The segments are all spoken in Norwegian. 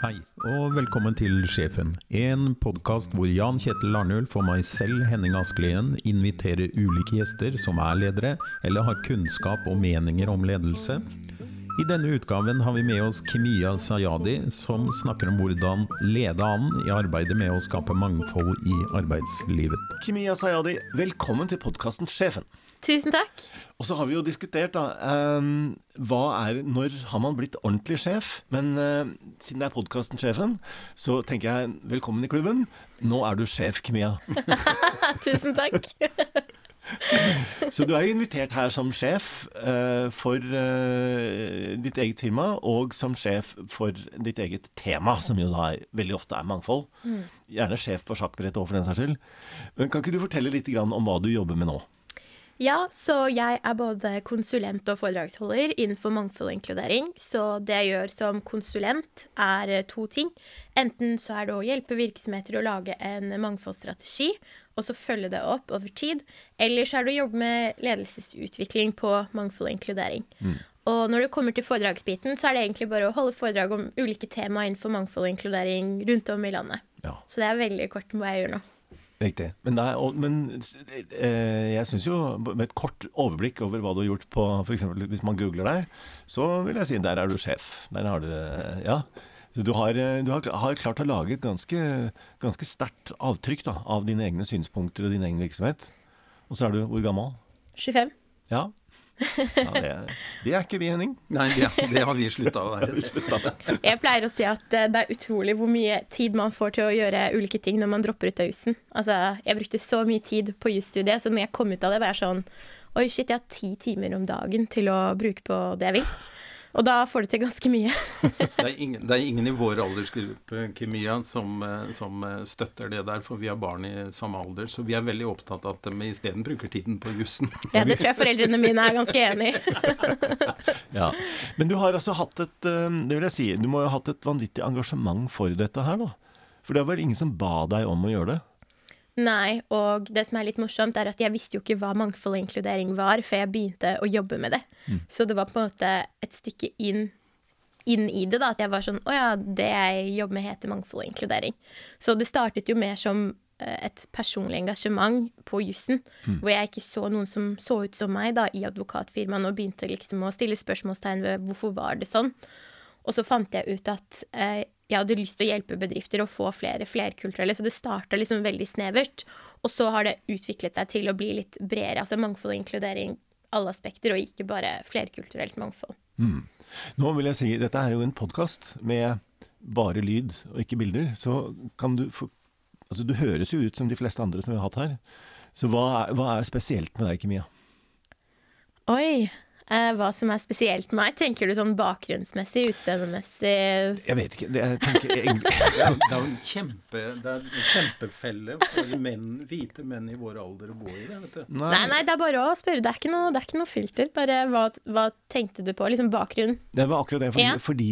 Hei, og velkommen til Sjefen. En podkast hvor Jan Kjetil Arnulf og meg selv, Henning Askelien, inviterer ulike gjester som er ledere, eller har kunnskap og meninger om ledelse. I denne utgaven har vi med oss Kimia Sayadi, som snakker om hvordan lede an i arbeidet med å skape mangfold i arbeidslivet. Kimia Sayadi, velkommen til podkasten Sjefen. Tusen takk. Og så har vi jo diskutert, da. Um, hva er Når har man blitt ordentlig sjef? Men uh, siden det er podkasten Sjefen, så tenker jeg velkommen i klubben. Nå er du sjef, Kimia. Tusen takk. så du er invitert her som sjef uh, for uh, ditt eget firma, og som sjef for ditt eget tema, som jo da er, veldig ofte er mangfold. Mm. Gjerne sjef på sjakkbrettet òg, for den saks skyld. Men kan ikke du fortelle litt om hva du jobber med nå? Ja, så jeg er både konsulent og foredragsholder innenfor mangfold og inkludering. Så det jeg gjør som konsulent, er eh, to ting. Enten så er det å hjelpe virksomheter å lage en mangfoldsstrategi, og så følge det opp over tid. Eller så er det å jobbe med ledelsesutvikling på mangfold og inkludering. Mm. Og når det kommer til foredragsbiten, så er det egentlig bare å holde foredrag om ulike tema innenfor mangfold og inkludering rundt om i landet. Ja. Så det er veldig kort om hva jeg gjør nå. Riktig. Men, er, men eh, jeg syns jo, med et kort overblikk over hva du har gjort på f.eks. hvis man googler deg, så vil jeg si der er du sjef. Der har du Ja. Så du har, du har, har klart å lage et ganske, ganske sterkt avtrykk da, av dine egne synspunkter og din egen virksomhet. Og så er du hvor gammel? 25. Ja, ja, det, det, er ikke vi, Henning. Nei, det, det har vi slutta å være. Jeg pleier å si at eh, det er utrolig hvor mye tid man får til å gjøre ulike ting når man dropper ut av jussen. Altså, jeg brukte så mye tid på jusstudiet, så når jeg kom ut av det, var jeg sånn Oi, shit, jeg har ti timer om dagen til å bruke på det jeg vil. Og da får du til ganske mye. det, er ingen, det, er ingen, i vår aldersgruppe Kimia, som, eh, som, eh, støtter det der, for vi har barn i samme alder. Så vi er veldig opptatt av at de isteden bruker tiden på jussen. ja, det tror jeg foreldrene mine er ganske enig i. ja. Men du har altså hatt et eh, Det vil jeg si, du må jo ha hatt et vanvittig engasjement for dette her, da? For det var vel ingen som ba deg om å gjøre det? Nei, og det som er litt morsomt, er at jeg visste jo ikke hva mangfold og inkludering var før jeg begynte å jobbe med det. Mm. Så det var på en måte et stykke inn, inn i det, da, at jeg var sånn Å ja, det jeg jobber med, heter mangfold og inkludering. Så det startet jo mer som eh, et personlig engasjement på jussen, mm. hvor jeg ikke så noen som så ut som meg da, i advokatfirmaene, og begynte liksom å stille spørsmålstegn ved hvorfor var det sånn. Og så fant jeg ut at eh, jeg hadde lyst til å hjelpe bedrifter å få flere flerkulturelle, så det starta liksom veldig snevert. Og så har det utviklet seg til å bli litt bredere, altså mangfold og inkludering, alle aspekter, og ikke bare flerkulturelt mangfold. Mm. Nå vil jeg si, dette er jo en podkast med bare lyd og ikke bilder, så kan du få Altså, du høres jo ut som de fleste andre som vi har hatt her. Så hva er, hva er spesielt med deg, Kimia? Oi. Eh, hva som er spesielt med meg? Tenker du sånn bakgrunnsmessig, utseendemessig Jeg vet ikke. Det er, tenker, egentlig, det er, jo en kjempe, det er en kjempefelle for menn, hvite menn i vår alder å bo i det. vet du. Nei. nei, nei, det er bare å spørre. Det er ikke noe, det er ikke noe filter. Bare hva, hva, tenkte du på? Liksom bakgrunn. Det var akkurat det. Fordi, ja. fordi,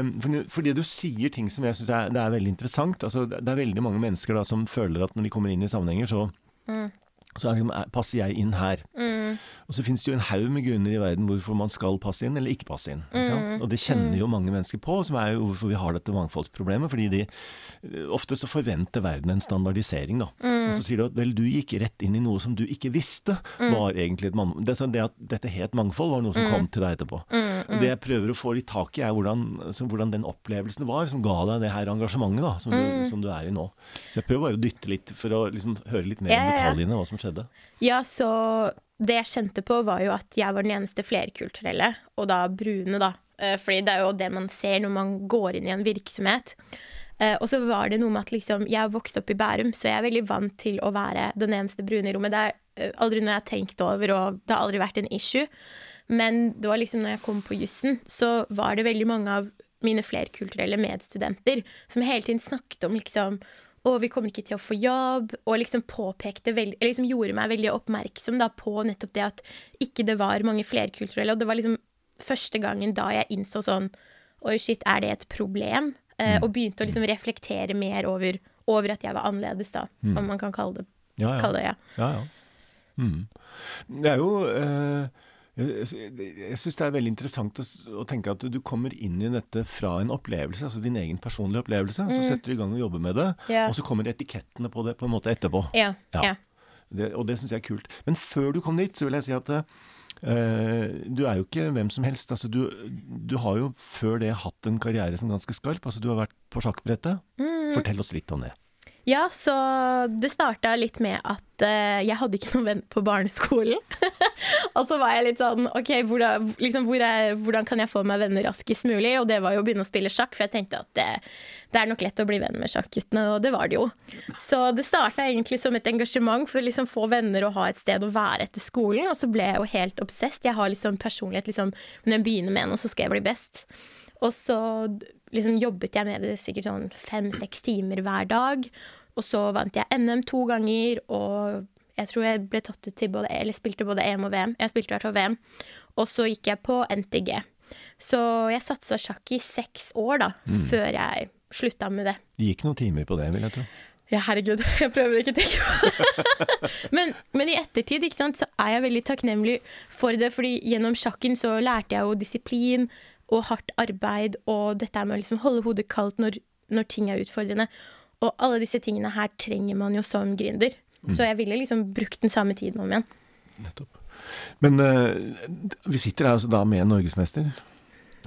um, fordi, fordi du sier ting som jeg syns er, er, veldig interessant. Altså, det er veldig mange mennesker da, som føler at når de kommer inn i sammenhenger, så mm så liksom, passer jeg inn her. Mm. Og så finnes det jo en haug med grunner i verden hvorfor man skal passe inn eller ikke passe inn. Ikke mm. Og det kjenner jo mange mennesker på, som er jo hvorfor vi har dette mangfoldsproblemet. Fordi de eh, ofte så forventer verden en standardisering, da. Mm. Og så sier du at vel, du gikk rett inn i noe som du ikke visste mm. var egentlig et mangfold. Det, det, at dette het mangfold, var noe som mm. kom til deg etterpå. Mm, det jeg prøver å få litt tak i, er hvordan, så, hvordan den opplevelsen var som ga deg det her engasjementet da, som, du, som du er i nå. Så jeg prøver bare å dytte litt for å liksom, høre litt mer om detaljene, hva som skjedde? Ja, så det jeg kjente på, var jo at jeg var den eneste flerkulturelle, og da brune, da. Eh, fordi det er jo det man ser når man går inn i en virksomhet. Eh, og så var det noe med at liksom, jeg har vokst opp i Bærum, så jeg er veldig vant til å være den eneste brune i rommet. Det er eh, aldri noe jeg har tenkt over, og det har aldri vært en issue. Men det var liksom når jeg kom på jussen, så var det veldig mange av mine flerkulturelle medstudenter som hele tiden snakket om liksom og vi kommer ikke til å få jobb, og liksom påpekte veldig, liksom gjorde meg veldig oppmerksom da, på nettopp det at ikke det var mange flerkulturelle. Og det var liksom første gangen da jeg innså sånn Oi, shit, er det et problem? Eh, mm. og begynte å liksom reflektere mer over, over, at jeg var annerledes, da, mm. om man kan kalle det, ja, ja. Kalle det ja. ja, ja. Mm. Det er jo eh, Jeg, syns det er veldig interessant å, å, tenke at du kommer inn i dette fra en opplevelse, altså din egen personlige opplevelse. Mm. Så setter du i gang og jobber med det, yeah. og så kommer etikettene på det på en måte etterpå. Ja, Yeah. Det, og det syns jeg er kult. Men før du kom dit, så vil jeg si at uh, du er jo ikke hvem som helst. Altså, du, du, har jo før det hatt en karriere som ganske skarp. Altså, du har vært på sjakkbrettet. Mm. Fortell oss litt om det. Ja, så det starta litt med at uh, jeg hadde ikke noen venn på barneskolen. og så var jeg litt sånn OK, hvordan, liksom, hvor er, hvordan, kan jeg få meg venner raskest mulig? Og det var jo å begynne å spille sjakk, for jeg tenkte at det, det er nok lett å bli venn med sjakkguttene, og det var det jo. Så det starta egentlig som et engasjement for å liksom få venner og ha et sted å være etter skolen. Og så ble jeg jo helt obsesst. Jeg har liksom personlighet liksom Når jeg begynner med noe, så skal jeg bli best. Og så liksom jobbet jeg med det sikkert sånn fem-seks timer hver dag. Og så vant jeg NM to ganger, og jeg tror jeg ble tatt ut til både Eller spilte både EM og VM. Jeg spilte hvert fall VM. Og så gikk jeg på NTG. Så jeg satsa sjakk i seks år, da, mm. før jeg slutta med det. Det gikk noen timer på det, vil jeg tro. Ja, herregud, jeg prøver ikke å tenke på det. men, men, i ettertid ikke sant, så er jeg veldig takknemlig for det, fordi gjennom sjakken så lærte jeg jo disiplin og hardt arbeid og dette med å liksom holde hodet kaldt når, når ting er utfordrende. Og alle disse tingene her trenger man jo som gründer. Mm. Så jeg ville liksom brukt den samme tiden om igjen. Nettopp. Men uh, vi sitter her altså da med en norgesmester.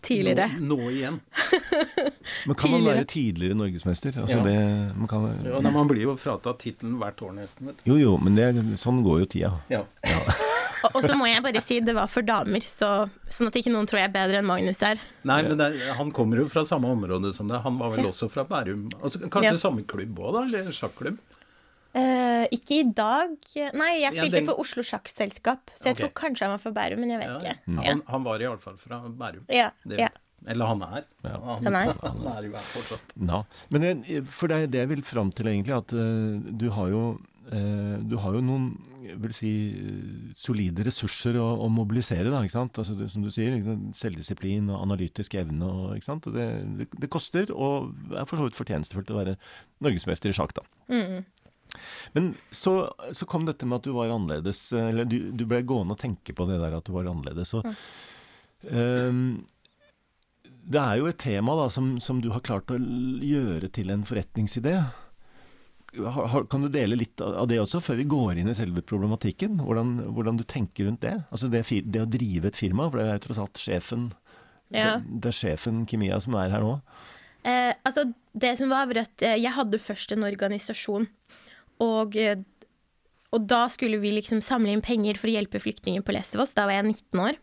Tidligere. Nå, nå igjen. Men kan man være tidligere norgesmester? Altså ja. det, man, kan, ja, man blir jo fratatt tittelen hvert år nesten. Jo jo, men det, sånn går jo tida. Ja. ja. Og, så må jeg bare si det var for damer, så, sånn at ikke noen tror jeg er bedre enn Magnus her. Nei, men det, han kommer jo fra samme område som deg. Han var vel også fra Bærum? Altså, kanskje ja. samme klubb òg, da? Eller sjakklubb? Uh, ikke i dag. Nei, jeg spilte ja, den... for Oslo Sjakkselskap, så jeg okay. tror kanskje han var fra Bærum, men jeg vet ja, ikke. Mm. Han, han, var iallfall fra Bærum. Ja, det, ja. Eller han er. Ja. Han, han, er. han er jo her fortsatt. Ja. Men det, for det er det jeg vil fram til, egentlig, at uh, du har jo uh, Du har jo noen vil si, solide ressurser å, å mobilisere. Da? Altså, som du sier, selvdisiplin og analytisk evne. Og? Det, det, det, koster, og er for så vidt fortjenestefullt å være norgesmester i sjakk. da. Mm. Men så, så, kom dette med at du var annerledes, eller du, du, ble gående og tenke på det der at du var annerledes. Og, mm. um, det er jo et tema da, som, som, du har klart å gjøre til en forretningsidé kan du dele litt av det også, før vi går inn i selve problematikken? Hvordan, hvordan du tenker rundt det? Altså det, det, å drive et firma, for det er jo tross alt sjefen ja. det, det, er sjefen Kimia som er her nå. Eh, altså, det som var at eh, jeg hadde først en organisasjon, og, eh, og da skulle vi liksom samle inn penger for å hjelpe flyktninger på Lesvos. Da var jeg 19 år.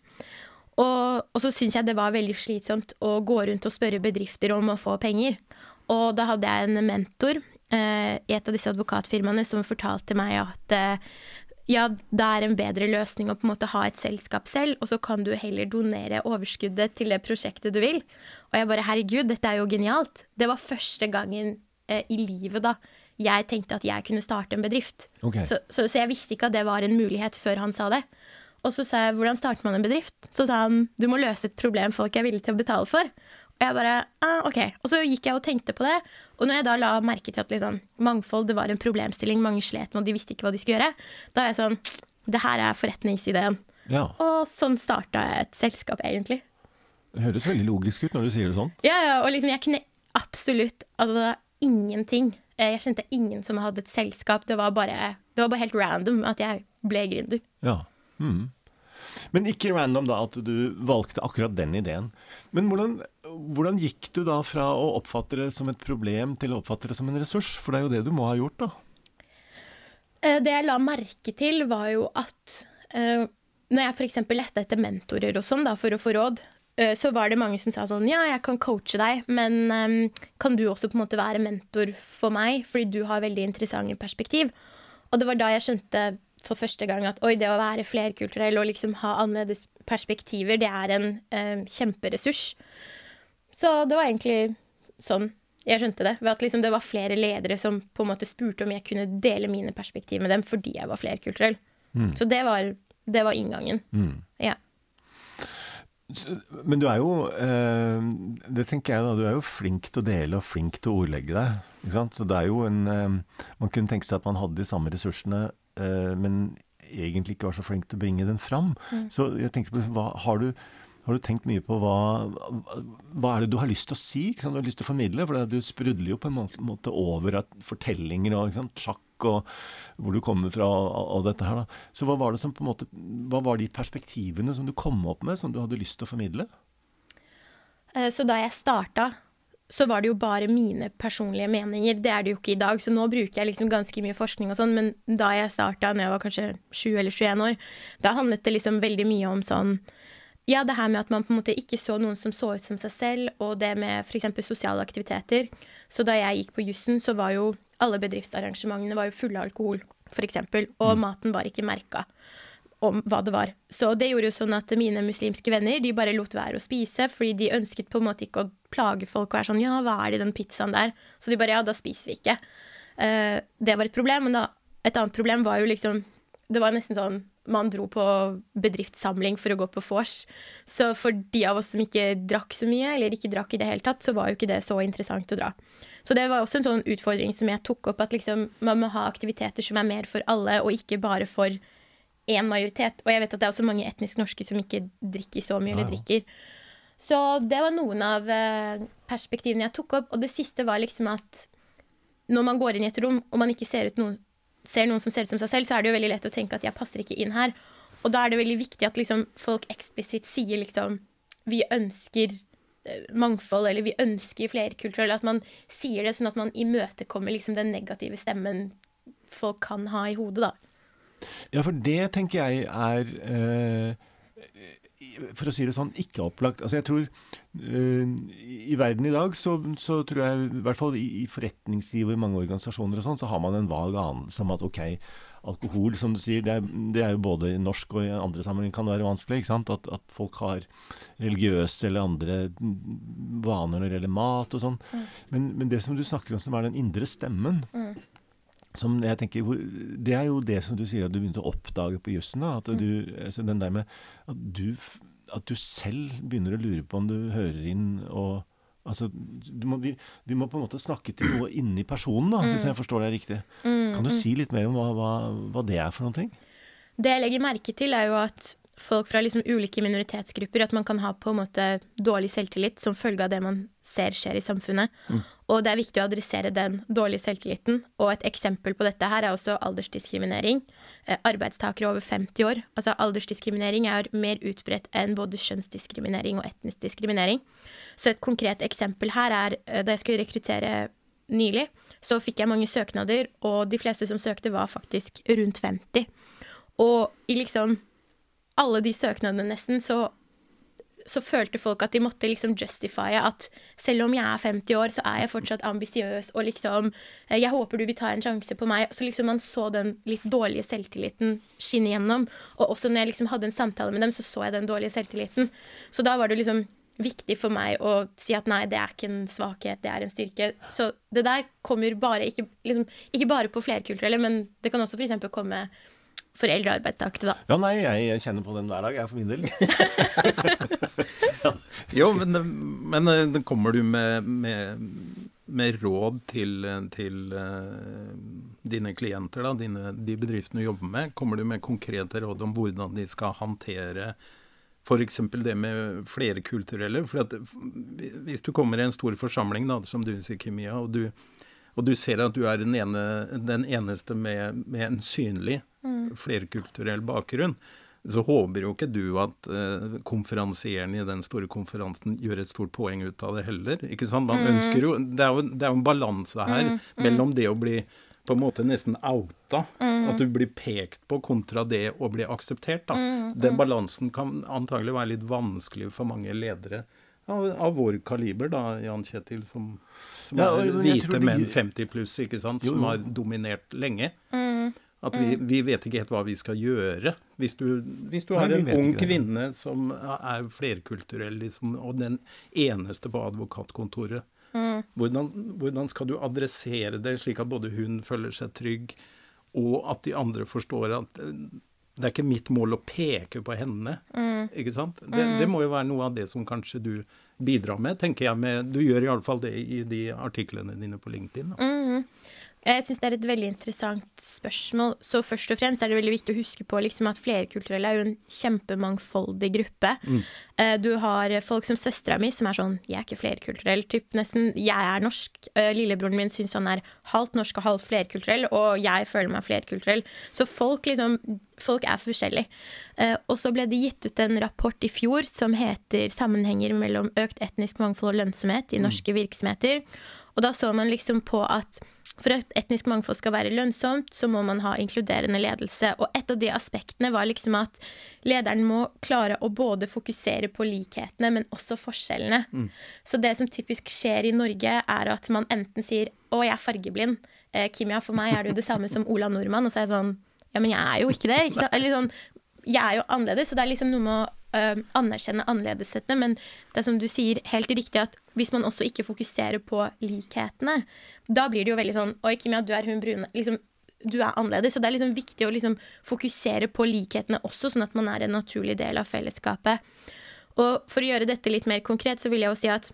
Og, og så syntes jeg det var veldig slitsomt å gå rundt og spørre bedrifter om å få penger. Og da hadde jeg en mentor i et av disse advokatfirmaene som fortalte meg at eh, ja, det er en bedre løsning å på en måte ha et selskap selv, og så kan du heller donere overskuddet til det prosjektet du vil. Og jeg bare herregud, dette er jo genialt. Det var første gangen eh, i livet da jeg tenkte at jeg kunne starte en bedrift. Okay. Så, så, så, jeg visste ikke at det var en mulighet før han sa det. Og så sa jeg hvordan starter man en bedrift? Så sa han du må løse et problem folk er villige til å betale for. Og jeg bare ah, OK. Og så gikk jeg og tenkte på det. Og når jeg da la merke til at liksom, mangfold det var en problemstilling, mange slet med, og de visste ikke hva de skulle gjøre, da er jeg sånn Det her er forretningsideen. Ja. Og sånn starta jeg et selskap, egentlig. Det høres veldig logisk ut når du sier det sånn. Ja, ja. Og liksom, jeg kunne absolutt Altså, ingenting. Eh, jeg kjente ingen som hadde et selskap. Det var bare, det var bare helt random at jeg ble gründer. Ja. Mm. Men ikke random da at du valgte akkurat den ideen. Men hvordan, hvordan, gikk du da fra å oppfatte det som et problem til å oppfatte det som en ressurs? For det er jo det du må ha gjort, da. Eh, det jeg la merke til, var jo at uh, når jeg f.eks. lette etter mentorer og sånn da, for å få råd, uh, så var det mange som sa sånn Ja, jeg kan coache deg, men kan du også på en måte være mentor for meg, fordi du har veldig interessante perspektiv? Og det var da jeg skjønte for første gang at oi, det å være flerkulturell og liksom ha annerledes perspektiver, det er en eh, kjemperessurs. Så det var egentlig sånn jeg skjønte det. Ved at liksom det var flere ledere som på en måte spurte om jeg kunne dele mine perspektiv med dem fordi jeg var flerkulturell. Mm. Så det var, det var inngangen. Mm. Ja. Men du er jo eh, Det tenker jeg da, du er jo flink til å dele og flink til å ordlegge deg. Ikke sant? Så det er jo en eh, Man kunne tenke seg at man hadde de samme ressursene Eh, men egentlig ikke var så flink til å bringe den fram. Så jeg tenkte på, hva, har, du, har du tenkt mye på hva, hva er det du har lyst til å si? Du har lyst til å formidle? For du sprudler jo på en måte over fortellinger og sjakk og hvor du kommer fra og dette her. da. Så hva var det som på en måte, hva var de perspektivene som du kom opp med, som du hadde lyst til å formidle? Eh, Så da jeg starta, så var det jo bare mine personlige meninger. Det er det jo ikke i dag, så nå bruker jeg liksom ganske mye forskning og sånn, men da jeg starta, når jeg var kanskje 7 eller 21 år, da handlet det liksom veldig mye om sånn ja, det her med at man på en måte ikke så noen som så ut som seg selv, og det med f.eks. sosiale aktiviteter. Så da jeg gikk på jussen, så var jo alle bedriftsarrangementene var jo fulle av alkohol, f.eks., og maten var ikke merka om hva det var. Så det gjorde jo sånn at mine muslimske venner de bare lot være å spise, fordi de ønsket på en måte ikke å plage folk og være sånn Ja, hva er det i den pizzaen der? Så de bare Ja, da spiser vi ikke. Uh, det var et problem. Men da, et annet problem var jo liksom Det var nesten sånn man dro på bedriftssamling for å gå på vors. Så for de av oss som ikke drakk så mye, eller ikke drakk i det hele tatt, så var jo ikke det så interessant å dra. Så det var også en sånn utfordring som jeg tok opp, at liksom man må ha aktiviteter som er mer for alle, og ikke bare for én majoritet. Og jeg vet at det er også mange etnisk norske som ikke drikker så mye, eller drikker. Så det var noen av eh, perspektivene jeg tok opp. Og det siste var liksom at når man går inn i et rom, og man ikke ser, ut noen, ser noen som ser ut som seg selv, så er det jo veldig lett å tenke at jeg passer ikke inn her. Og da er det veldig viktig at liksom folk eksplisitt sier liksom vi ønsker eh, mangfold, eller vi ønsker flerkultur, eller at man sier det sånn at man imøtekommer liksom den negative stemmen folk kan ha i hodet, da. Ja, for det tenker jeg er eh, For å si det sånn, ikke opplagt. Altså jeg tror uh, I verden i dag så, så tror jeg, i hvert fall i, i forretningsliv og i mange organisasjoner og sånn, så har man en vag anelse om at ok, alkohol, som du sier, det er, det er jo både i norsk og i andre sammenhenger kan være vanskelig. ikke sant? At, at folk har religiøse eller andre vaner når det gjelder mat og sånn. Men, men det som du snakker om som er den indre stemmen, som jeg tenker, Det er jo det som du sier at du begynte å oppdage på jussen. At du, altså den der med at du, at du selv begynner å lure på om du hører inn og altså, du må, vi, vi må på en måte snakke til noe inni personen, da, hvis jeg forstår deg riktig. Kan du si litt mer om hva, hva, hva det er for noen ting? Det jeg legger merke til, er jo at folk fra liksom ulike minoritetsgrupper At man kan ha på en måte dårlig selvtillit som følge av det man ser skjer i samfunnet. Og det er viktig å adressere den dårlige selvtilliten. Og et eksempel på dette her er også aldersdiskriminering. Eh, arbeidstakere over 50 år. Altså aldersdiskriminering er mer utbredt enn både kjønnsdiskriminering og etnisk diskriminering. Så et konkret eksempel her er eh, da jeg skulle rekruttere nylig, så fikk jeg mange søknader, og de fleste som søkte, var faktisk rundt 50. Og i liksom alle de søknadene nesten, så, så følte folk at de måtte liksom justifye at selv om jeg er 50 år, så er jeg fortsatt ambisiøs, og liksom eh, Jeg håper du vil ta en sjanse på meg. Så liksom man så den litt dårlige selvtilliten skinne gjennom. Og også når jeg liksom hadde en samtale med dem, så så jeg den dårlige selvtilliten. Så da var det liksom viktig for meg å si at nei, det er ikke en svakhet, det er en styrke. Så det der kommer bare ikke, liksom, ikke bare på flerkulturelle, men det kan også f.eks. komme for eldre arbeidstakere, da. Ja, nei, jeg, kjenner på den hver dag, jeg for min del. Jo, men, men eh, kommer du med, med, med råd til, til uh, dine klienter, da, dine, de bedriftene du jobber med? Kommer du med konkrete råd om hvordan de skal håndtere f.eks. det med flerkulturelle? For at, hvis du kommer i en stor forsamling, da, som du sier, Kimia, og du, og du ser at du er den, ene, den eneste med, med en synlig flerkulturell bakgrunn, så håper jo ikke du at eh, konferansieren i den store konferansen gjør et stort poeng ut av det heller. ikke sant? Man ønsker jo, Det er jo, det er jo en balanse her mellom det å bli på en måte nesten outa, at du blir pekt på, kontra det å bli akseptert. da. Den balansen kan antagelig være litt vanskelig for mange ledere av, av vår kaliber, da, Jan Kjetil, som, som Ja, er hvite de... menn 50 pluss, ikke sant, Jo, som jo. har dominert lenge. At vi, vi vet ikke helt hva vi skal gjøre. Hvis du, hvis du har en ung kvinne som er flerkulturell, liksom, og den eneste på advokatkontoret, hvordan, hvordan skal du adressere det slik at både hun føler seg trygg, og at de andre forstår at eh, det er ikke mitt mål å peke på henne. Ikke sant? Det, det må jo være noe av det som kanskje du bidrar med, tenker jeg. Med, du gjør iallfall det i de artiklene dine på LinkedIn. Da. Mm. Jeg syns det er et veldig interessant spørsmål. Så først og fremst er det veldig viktig å huske på liksom at flerkulturelle er jo en kjempemangfoldig gruppe. Mm. Du har folk som søstera mi, som er sånn Jeg er ikke flerkulturell, typ nesten. Jeg er norsk. Eh, lillebroren min syns han er halvt norsk og halvt flerkulturell, og jeg føler meg flerkulturell. Så folk liksom Folk er forskjellige. Eh, og så ble det gitt ut en rapport i fjor som heter 'Sammenhenger mellom økt etnisk mangfold og lønnsomhet i mm. norske virksomheter'. Og da så man liksom på at for at etnisk mangfold skal være lønnsomt, så må man ha inkluderende ledelse. Og et av de aspektene var liksom at lederen må klare å både fokusere på likhetene, men også forskjellene. Mm. Så det som typisk skjer i Norge, er at man enten sier 'Å, jeg er fargeblind'. Eh, Kimia, for meg er du det samme som Ola Nordmann. Og så er jeg sånn Ja, men jeg er jo ikke det. Ikke Eller sånn Jeg er jo annerledes. Så det er liksom noe med å uh, anerkjenne annerledeshetene. Men det er som du sier, helt riktig at hvis man også ikke fokuserer på likhetene, da blir det jo veldig sånn Oi, Kimia, du er hun brune. Liksom, du er annerledes. Så det er liksom viktig å liksom fokusere på likhetene også, sånn at man er en naturlig del av fellesskapet. Og for å gjøre dette litt mer konkret, så vil jeg jo si at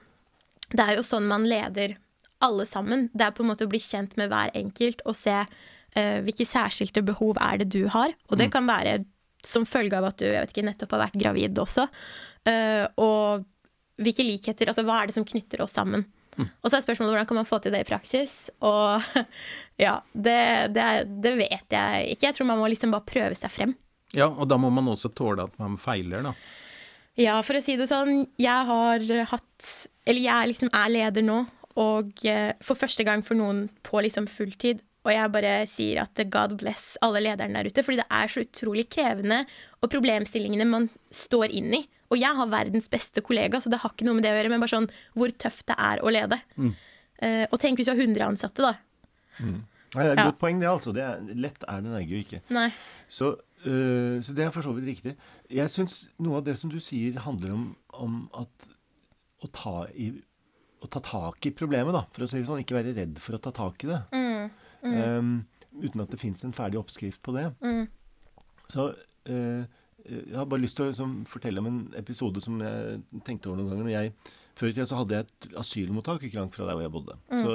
det er jo sånn man leder alle sammen. Det er på en måte å bli kjent med hver enkelt og se uh, hvilke særskilte behov er det du har. Og det mm. kan være som følge av at du ikke, nettopp har vært gravid også. Uh, og hvilke likheter Altså hva er det som knytter oss sammen? Mm. Og så er spørsmålet hvordan kan man få til det i praksis? Og ja, det, det, det, vet jeg ikke. Jeg tror man må liksom bare prøve seg frem. Ja, og da må man også tåle at man feiler, da. Ja, for å si det sånn, jeg har hatt Eller jeg liksom er leder nå, og eh, for første gang for noen på liksom fulltid. Og jeg bare sier at God bless alle lederne der ute, fordi det er så utrolig krevende, og problemstillingene man står inn i. Og jeg har verdens beste kollega, så det har ikke noe med det å gjøre, men bare sånn hvor tøft det er å lede. Mm. Uh, og tenk hvis du har 100 ansatte, da. Mm. Nei, det er et ja. godt poeng, det, altså. Det er, lett er det nærmere ikke. Nei. Så, uh, så, det er for så vidt riktig. Jeg syns noe av det som du sier, handler om, om at å ta, i, å ta tak i problemet, da, for å si det sånn. Ikke være redd for å ta tak i det. Mm. Um, uten at det fins en ferdig oppskrift på det. Mm. Så uh, jeg har bare lyst til å liksom, fortelle om en episode som jeg tenkte over noen ganger. Jeg, før i tida så hadde jeg et asylmottak ikke langt fra der hvor jeg bodde. Mm. Så,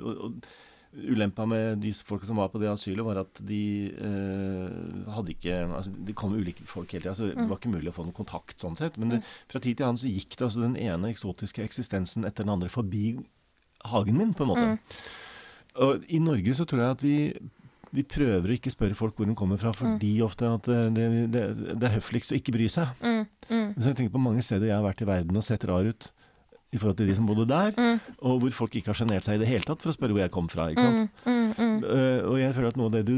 og, og, Ulempa med de folka som var på det asylet, var at de eh, hadde ikke altså Det kom ulike folk hele tida, så det mm. var ikke mulig å få noen kontakt sånn sett. Men det, mm. fra tid til annen så gikk det altså den ene eksotiske eksistensen etter den andre forbi hagen min, på en måte. Mm. Og I Norge så tror jeg at vi, vi prøver å ikke spørre folk hvor de kommer fra, fordi mm. ofte at det, det, det, er høfligst å ikke bry seg. Mm. Mm. Så jeg tenker på mange steder jeg har vært i verden og sett rar ut i forhold til de som bodde der, mm. og hvor folk ikke har sjenert seg i det hele tatt for å spørre hvor jeg kom fra. ikke sant? Uh, og jeg føler at noe av det du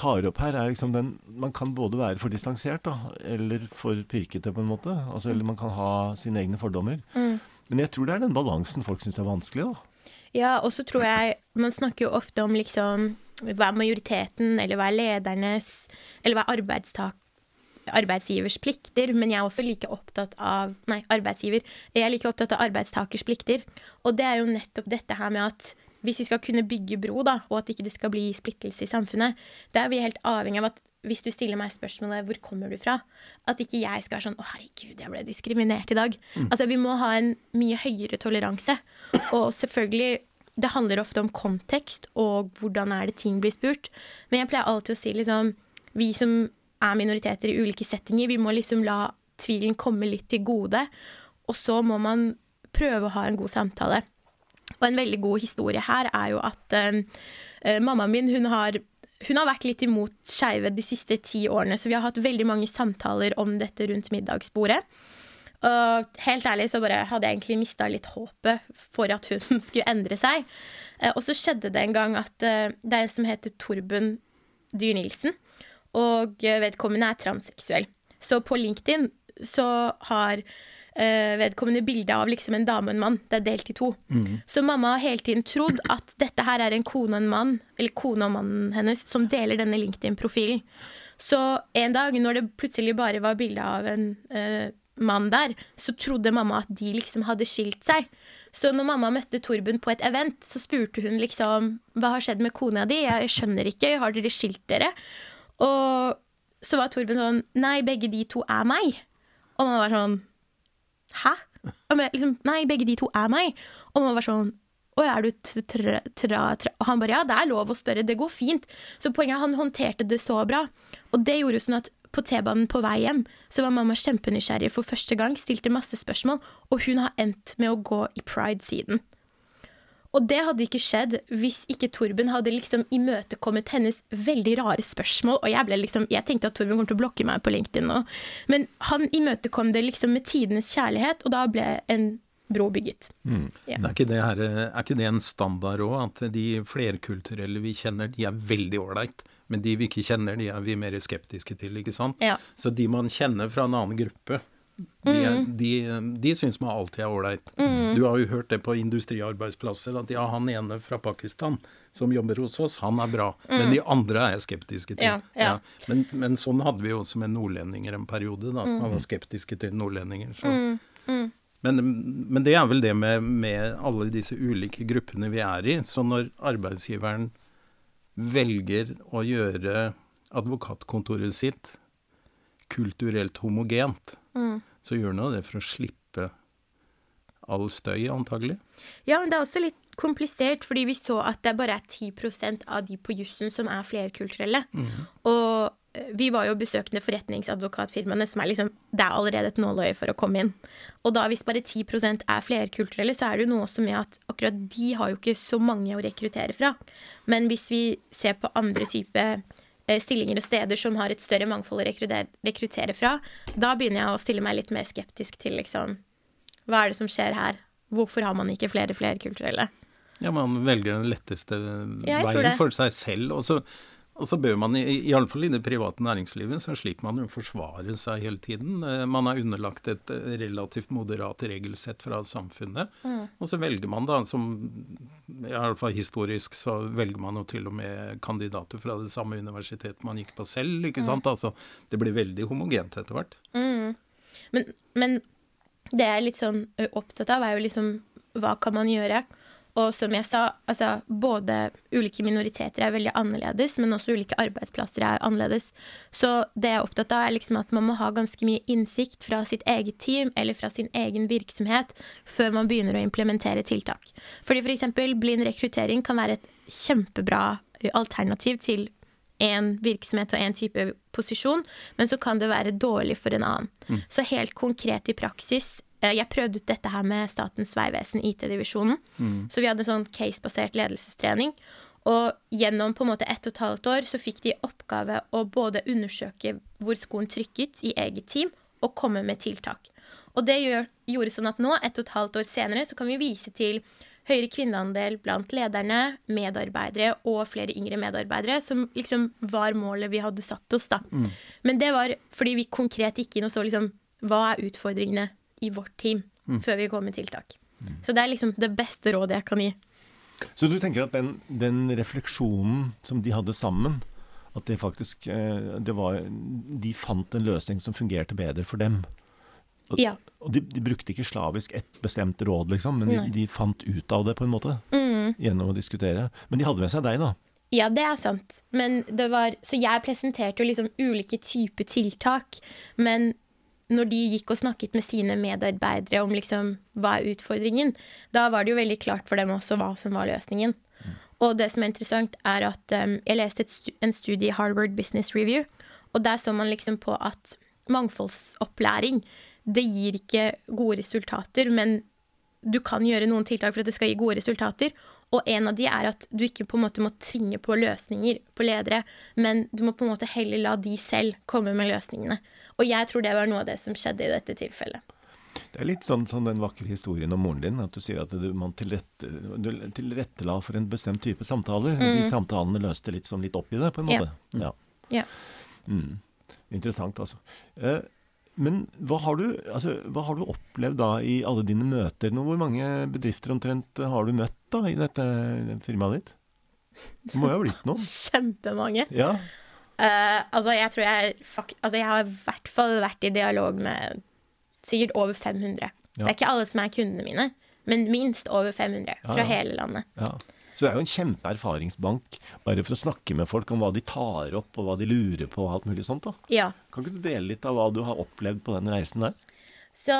tar opp her, er liksom den Man kan både være for distansert, da, eller for pirkete, på en måte. Altså, eller man kan ha sine egne fordommer. Men jeg tror det er den balansen folk syns er vanskelig, da. Ja, og så tror jeg Man snakker jo ofte om liksom hva er majoriteten, eller hva er ledernes, eller hva er arbeidstak arbeidsgivers plikter, men jeg er også like opptatt av Nei, arbeidsgiver. Jeg er like opptatt av arbeidstakers plikter. Og det er jo nettopp dette her med at hvis vi skal kunne bygge bro, da, og at ikke det skal bli splittelse i samfunnet, da er vi helt avhengig av at hvis du stiller meg spørsmålet 'hvor kommer du fra', at ikke jeg skal være sånn 'å herregud, jeg ble diskriminert i dag'. Mm. Altså vi må ha en mye høyere toleranse. Og selvfølgelig det handler ofte om kontekst og hvordan er det ting blir spurt. Men jeg pleier alltid å si liksom Vi som er minoriteter i ulike settinger, vi må liksom la tvilen komme litt til gode. Og så må man prøve å ha en god samtale. Og en veldig god historie her er jo at uh, mammaen min, hun har hun har vært litt imot skeive de siste ti årene, så vi har hatt veldig mange samtaler om dette rundt middagsbordet. Og helt ærlig så bare hadde jeg egentlig mista litt håpet for at hun skulle endre seg. Eh, og så skjedde det en gang at eh, det er en som heter Torben Dyr-Nilsen, og vedkommende er transseksuell. Så på LinkedIn så har uh, vedkommende bilde av liksom en dame og en mann. Det er delt i to. Mm. Så mamma har hele tiden trodd at dette her er en kone og en mann, eller kone og mannen hennes, som deler denne LinkedIn-profilen. Så en dag, når det plutselig bare var bilde av en uh, mann der, så trodde mamma at de liksom hadde skilt seg. Så når mamma møtte Torben på et event, så spurte hun liksom hva har skjedd med kona di, jeg skjønner ikke, har dere skilt dere? Og så var Torben sånn nei, begge de to er meg. Og mamma var sånn Hæ? Og jeg liksom, Nei, begge de to er meg. Og man var sånn Å, er du tra, tra, tra? Og han bare ja, det er lov å spørre, det går fint. Så poenget er han håndterte det så bra. Og det gjorde sånn at på T-banen på vei hjem så var mamma kjempenysgjerrig for første gang, stilte masse spørsmål, og hun har endt med å gå i pride siden. Og det hadde ikke skjedd hvis ikke Torben hadde liksom imøtekommet hennes veldig rare spørsmål. Og jeg ble liksom, jeg tenkte at Torben kom til å blokke meg på LinkedIn nå. Men han imøtekom det liksom med tidenes kjærlighet, og da ble en bro bygget. Mm. Yeah. Er, ikke her, er, ikke det en standard òg, at de flerkulturelle vi kjenner, de er veldig ålreit. Men de vi ikke kjenner, de er vi mer skeptiske til, ikke sant. Ja. Så de man kjenner fra en annen gruppe, de, mm. de, de syns man alltid er ålreit. Mm. Du har jo hørt det på industriarbeidsplasser, at ja, han ene fra Pakistan som jobber hos oss, han er bra. Mm. Men de andre er jeg skeptiske til. Ja, ja. Ja. Men, men, sånn hadde vi jo også med nordlendinger en periode, da. Man var skeptiske til nordlendinger. Men, men, det er vel det med, med alle disse ulike gruppene vi er i. Så når arbeidsgiveren velger å gjøre advokatkontoret sitt kulturelt homogent, mm. så gjør han det for å slippe all støy, antagelig. Ja, men det er også litt komplisert, fordi vi så at det bare er 10% av de på jussen som er flerkulturelle. Mm. Og eh, vi var jo besøkende forretningsadvokatfirmaene, som er liksom Det er allerede et nåløye for å komme inn. Og da hvis bare 10% er flerkulturelle, så er det jo noe også med at akkurat de har jo ikke så mange å rekruttere fra. Men hvis vi ser på andre typer stillinger og steder som har et større mangfold å rekruttere, rekruttere fra, da begynner jeg å stille meg litt mer skeptisk til liksom Hva er det som skjer her? Hvorfor har man ikke flere flerkulturelle? Ja, man velger den letteste veien for seg selv. Og så og så bør man, iallfall i, det private næringslivet, så slik man jo forsvare seg hele tiden. Eh, man er underlagt et eh, relativt moderat regelsett fra samfunnet. Mm. Og så velger man da, som iallfall historisk, så velger man jo til og med kandidater fra det samme universitetet man gikk på selv. ikke mm. sant? Altså, det blir veldig homogent etter hvert. Mm. Men, men det jeg er litt sånn opptatt av, er jo liksom hva kan man gjøre? Og som jeg sa, altså både ulike minoriteter er veldig annerledes, men også ulike arbeidsplasser er annerledes. Så det jeg er opptatt av, er liksom at man må ha ganske mye innsikt fra sitt eget team eller fra sin egen virksomhet før man begynner å implementere tiltak. Fordi f.eks. For blind rekruttering kan være et kjempebra alternativ til én virksomhet og én type posisjon, men så kan det være dårlig for en annen. Mm. Så helt konkret i praksis jeg prøvde ut dette her med Statens vegvesen, IT-divisjonen. Mm. Så vi hadde sånn case-basert ledelsestrening. Og gjennom på en måte ett og et halvt år så fikk de oppgave å både undersøke hvor skoen trykket i eget team, og komme med tiltak. Og det gjør, gjorde sånn at nå, ett og et halvt år senere, så kan vi vise til høyere kvinneandel blant lederne, medarbeidere og flere yngre medarbeidere, som liksom var målet vi hadde satt oss, da. Mm. Men det var fordi vi konkret gikk inn og så liksom hva er utfordringene i vårt team mm. før vi går med tiltak. Mm. Så det er liksom det beste rådet jeg kan gi. Så du tenker at den, den refleksjonen som de hadde sammen, at det faktisk eh, det var, De fant en løsning som fungerte bedre for dem. Og, ja. og de, de, brukte ikke slavisk ett bestemt råd, liksom, men de, de, fant ut av det på en måte. Mm. Gjennom å diskutere. Men de hadde med seg deg, da. Ja, det er sant. Men det var, så jeg presenterte jo liksom ulike typer tiltak. Men når de gikk og snakket med sine medarbeidere om liksom, hva er utfordringen, da var det jo veldig klart for dem også hva som var løsningen. Mm. Og det som er interessant, er at um, jeg leste stu en studie i Harvard Business Review, og der så man liksom på at mangfoldsopplæring det gir ikke gode resultater, men du kan gjøre noen tiltak for at det skal gi gode resultater. Og en av de er at du ikke på en måte må tvinge på løsninger på ledere, men du må på en måte heller la de selv komme med løsningene. Og jeg tror det var noe av det som skjedde i dette tilfellet. Det er litt sånn, sånn den vakre historien om moren din. At du sier at du, man tilrettela for en bestemt type samtaler. Mm. De samtalene løste litt, sånn litt opp i det, på en måte. Ja. ja. Mm. Interessant, altså. Eh, men hva har, du, altså, hva har, du, opplevd da i alle dine møter? Nå, hvor mange bedrifter omtrent har du møtt da i dette firmaet ditt? Det må jo ha blitt noen? Kjempemange. Ja. Uh, altså, jeg tror jeg Altså, jeg har i hvert fall vært i dialog med sikkert over 500. Ja. Det er ikke alle som er kundene mine, men minst over 500 fra ja, hele landet. Så det er jo en kjempeerfaringsbank bare for å snakke med folk om hva de tar opp, og hva de lurer på og alt mulig sånt. da. Ja. Kan ikke du dele litt av hva du har opplevd på den reisen der? Så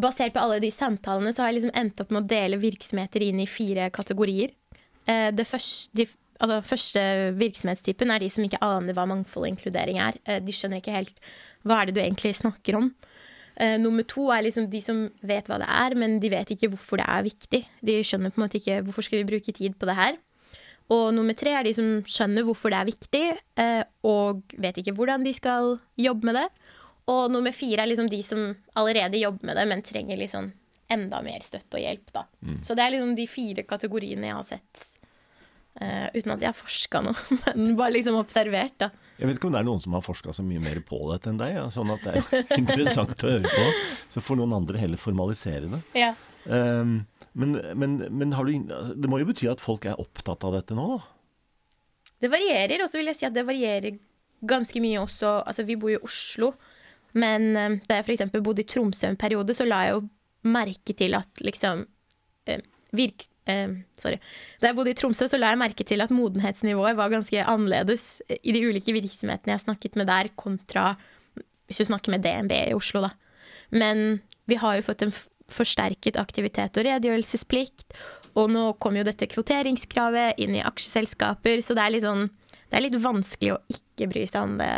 basert på alle de samtalene så har jeg liksom endt opp med å dele virksomheter inn i fire kategorier. Eh, det første, de, altså, første virksomhetstypen er de som ikke aner hva mangfold og inkludering er. Eh, de skjønner ikke helt hva er det du egentlig snakker om. Eh, nummer to er liksom de som vet hva det er, men de vet ikke hvorfor det er viktig. De skjønner på en måte ikke hvorfor skal vi bruke tid på det her. Og nummer tre er de som skjønner hvorfor det er viktig, uh, og vet ikke hvordan de skal jobbe med det. Og nummer fire er liksom de som allerede jobber med det, men trenger liksom enda mer støtte og hjelp. Da. Mm. Så det er liksom de fire kategoriene jeg har sett. Uh, uten at jeg har forska noe, men bare liksom observert. da. Jeg vet ikke om det er noen som har forska så mye mer på dette enn deg. Ja. Sånn at det er interessant å høre på. Så får noen andre heller formalisere det. Ja. Um, men, men, men du, altså, det må jo bety at folk er opptatt av dette nå, da? Det varierer, og så vil jeg si at det varierer ganske mye også. Altså, vi bor jo i Oslo. Men um, da jeg f.eks. bodde i Tromsø en periode, så la jeg jo merke til at liksom um, virk... Uh, sorry. Da jeg bodde i Tromsø, så la jeg merke til at modenhetsnivået var ganske annerledes i de ulike virksomhetene jeg snakket med der, kontra hvis du snakker med DNB i Oslo, da. Men vi har jo fått en forsterket aktivitet og redegjørelsesplikt, og nå kom jo dette kvoteringskravet inn i aksjeselskaper, så det er litt sånn Det er litt vanskelig å ikke bry seg om det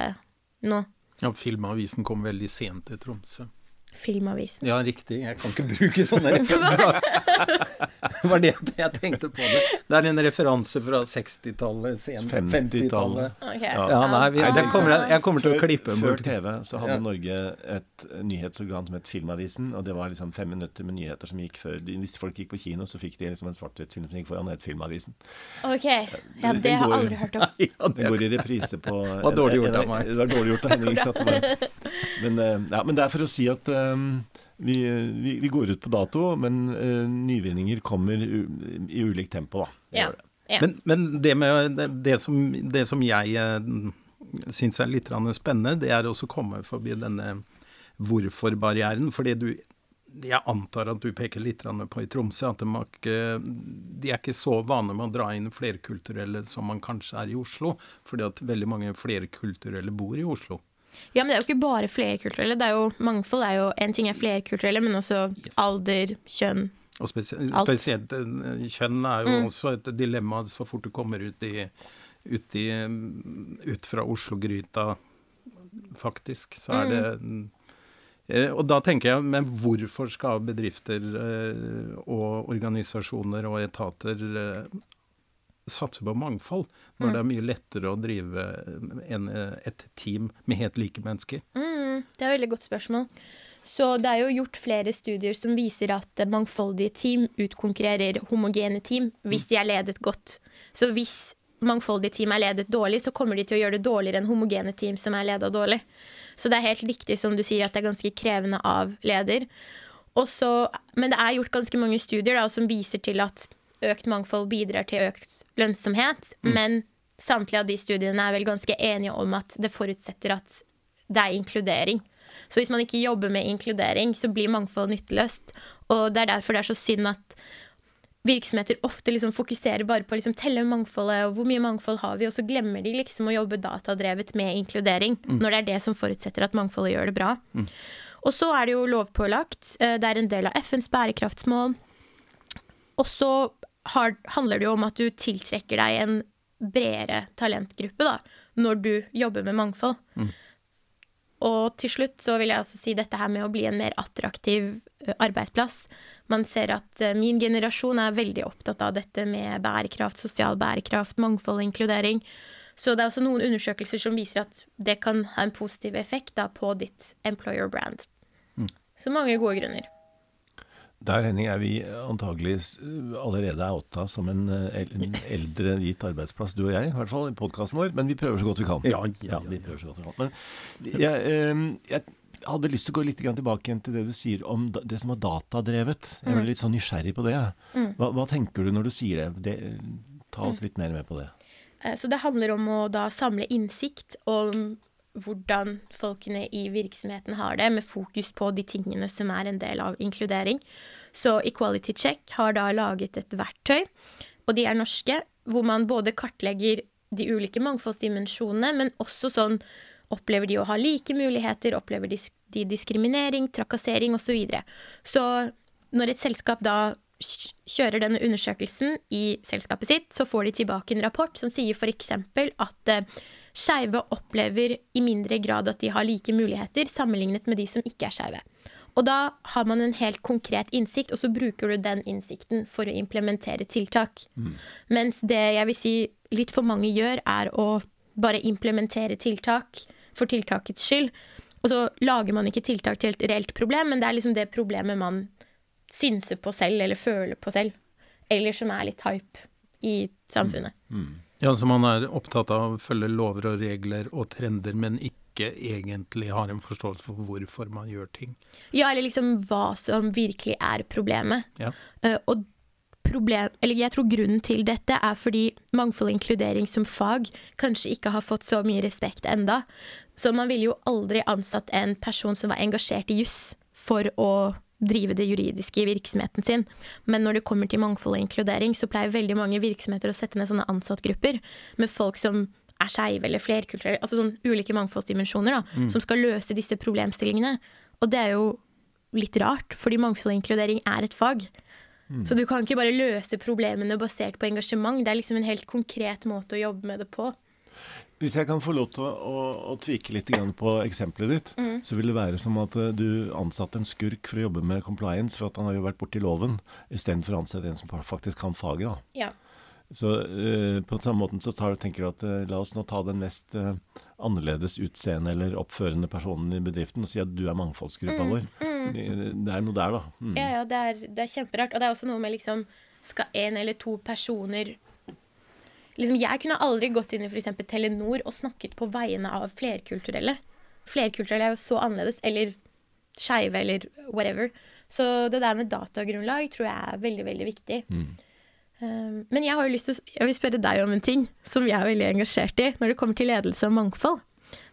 nå. Ja, Filmavisen kom veldig sent til Tromsø. Filmavisen. Ja, riktig. Jeg kan ikke bruke sånne referanser. Det var det jeg tenkte på. det. Det er en referanse fra 60-tallet, 50-tallet. Okay. Ja. ja, nei, vi, det kommer, jeg, jeg kommer til å klippe Før TV så hadde ja. Norge et nyhetsorgan som het Filmavisen, og det var liksom fem minutter med nyheter som gikk før Hvis folk gikk på kino, så fikk de liksom en svart-hvitt-film som gikk foran, het Filmavisen. Ok, ja, det har jeg aldri hørt om. ja, den går i reprise på Det var dårlig gjort av meg. Det var dårlig gjort av Henning. Men, eh, ja, men det er for å si at um, vi, vi, vi, går ut på dato, men uh, nyvinninger kommer u, i ulikt tempo, da. Ja. Ja. Men, men, det, med, det, som, det som jeg uh, syns er litt spennende, det er også å komme forbi denne hvorfor-barrieren. fordi du jeg antar at du peker litt på i Tromsø, at de, ikke, de er ikke så vane med å dra inn flerkulturelle som man kanskje er i Oslo. Fordi at veldig mange flerkulturelle bor i Oslo. Ja, men det er jo ikke bare flerkulturelle. Det er jo Mangfold er jo En ting er flerkulturelle, men også yes. alder, kjønn. Og spesielt, spesielt eh, kjønn er jo mm. også et dilemma så fort du kommer ut, i, ut, i, ut fra Oslo-gryta, faktisk. Så er mm. det eh, Og da tenker jeg, men hvorfor skal bedrifter eh, og organisasjoner og etater satse på mangfold, når mm. det er mye lettere å drive en, et team med helt like mennesker? Mm, det er et veldig godt spørsmål. Så det er jo gjort flere studier som viser at mangfoldige team utkonkurrerer homogene team hvis de er ledet godt. Så hvis mangfoldige team er ledet dårlig, så kommer de til å gjøre det dårligere enn homogene team som er leda dårlig. Så det er helt riktig som du sier, at det er ganske krevende av leder. Også, men det er gjort ganske mange studier da, som viser til at økt mangfold bidrar til økt lønnsomhet. Mm. Men samtlige av de studiene er vel ganske enige om at det forutsetter at det er inkludering. Så hvis man ikke jobber med inkludering, så blir mangfold nytteløst. Og det er derfor det er så synd at virksomheter ofte liksom fokuserer bare på å liksom telle mangfoldet og hvor mye mangfold har vi, og så glemmer de liksom å jobbe datadrevet med inkludering, mm. når det er det som forutsetter at mangfoldet gjør det bra. Mm. Og så er det jo lovpålagt. Eh, det er en del av FNs bærekraftsmål. Og så handler det jo om at du tiltrekker deg en bredere talentgruppe da, når du jobber med mangfold. Mm. Og til slutt så vil jeg også si dette her med å bli en mer attraktiv arbeidsplass. Man ser at min generasjon er veldig opptatt av dette med bærekraft, sosial bærekraft, mangfold og inkludering. Så det er også noen undersøkelser som viser at det kan ha en positiv effekt da, på ditt employer brand. Mm. Så mange gode grunner. Der Henning, er vi antagelig allerede er åtta som en, eh, en, eldre hvit arbeidsplass, du og jeg, i hvert fall i podkasten vår. Men vi prøver så godt vi kan. Ja, ja, ja vi prøver så godt vi kan. Men jeg, eh, jeg, hadde lyst til å gå litt tilbake igjen til det du sier om det som var datadrevet. Jeg ble mm. litt sånn nysgjerrig på det. Mm. Hva, hva tenker du når du sier det? det ta oss mm. litt mer med på det. Eh, så det handler om å da samle innsikt om hvordan folkene i virksomheten har det, med fokus på de tingene som er en del av inkludering. Så Equality Check har da laget et verktøy, og de er norske, hvor man både kartlegger de ulike mangfoldsdimensjonene, men også sånn Opplever de å ha like muligheter? Opplever de diskriminering, trakassering osv.? Så, videre. så når et selskap da kjører denne undersøkelsen i selskapet sitt, så får de tilbake en rapport som sier f.eks. at uh, skeive opplever i mindre grad at de har like muligheter sammenlignet med de som ikke er skeive. Og da har man en helt konkret innsikt, og så bruker du den innsikten for å implementere tiltak. Mm. Mens det jeg vil si litt for mange gjør, er å bare implementere tiltak for tiltakets skyld. Og så lager man ikke tiltak til et reelt problem, men det er liksom det problemet man synser på selv, eller føler på selv. Eller som er litt hype i samfunnet. Mm. Mm. Ja, så man er opptatt av å følge lover og regler og trender, men ikke egentlig har en forståelse for hvorfor man gjør ting. Ja, eller liksom hva som virkelig er problemet. Ja. Uh, og problem, eller jeg tror grunnen til dette er fordi mangfold og inkludering som fag kanskje ikke har fått så mye respekt enda. Så man ville jo aldri ansatt en person som var engasjert i juss for å drive det juridiske i virksomheten sin. Men når det kommer til mangfold og inkludering, så pleier veldig mange virksomheter å sette ned sånne ansattgrupper med folk som er skeive eller flerkulturelle, altså sånn ulike mangfoldsdimensjoner, da, mm. som skal løse disse problemstillingene. Og det er jo litt rart, fordi mangfold og inkludering er et fag. Mm. Så du kan ikke bare løse problemene basert på engasjement. Det er liksom en helt konkret måte å jobbe med det på. Hvis jeg kan få lov til å, å, å tvike litt på eksempelet ditt, mm. så vil det være som at eh, du ansatte en skurk for å jobbe med compliance, for at han har jo vært borti loven, istedenfor å ansette en som faktisk kan faget. da. Ja. Så uh, på samme måten så tar, tenker du at uh, la oss nå ta den mest uh, annerledes utseende eller oppførende personen i bedriften og si at du er mangfoldsgruppa mm, vår. Mm. Det, er noe der, da. Mm. Ja, ja, det er, det er kjemperart. Og det er også noe med liksom Skal en eller to personer liksom, Jeg kunne aldri gått inn i f.eks. Telenor og snakket på vegne av flerkulturelle. Flerkulturelle er jo så annerledes. Eller skeive, eller whatever. Så det der med datagrunnlag tror jeg er veldig, veldig viktig. Mm. Um, men jeg har jo lyst til jeg vil spørre deg om en ting som jeg er veldig engasjert i når det kommer til ledelse og mangfold.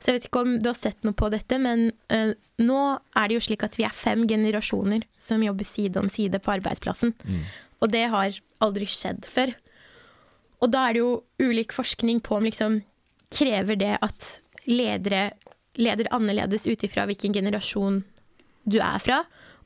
Så jeg vet ikke om du har sett noe på dette, men uh, nå er det jo slik at vi er fem generasjoner som jobber side om side på arbeidsplassen. Mm. Og det har aldri skjedd før. Og da er det jo ulik forskning på om liksom Krever det at ledere leder annerledes ut ifra hvilken generasjon du er fra?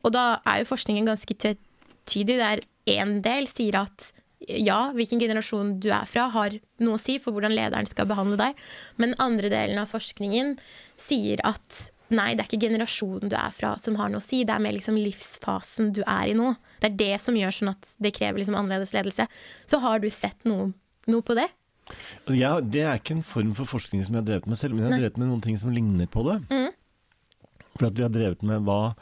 Og da er jo forskningen ganske tvetydig, der én del sier at ja, hvilken generasjon du er fra, har noe å si for hvordan lederen skal behandle deg. Men andre delen av forskningen sier at nei, det er ikke generasjonen du er fra som har noe å si, det er mer liksom livsfasen du er i nå. Det er det som gjør sånn at det krever liksom annerledes ledelse. Så har du sett noe noe på det? Ja, det er ikke en form for forskning som jeg har drevet med selv, men jeg har drevet med noen ting som ligner på det. Mm. For at vi har drevet med hva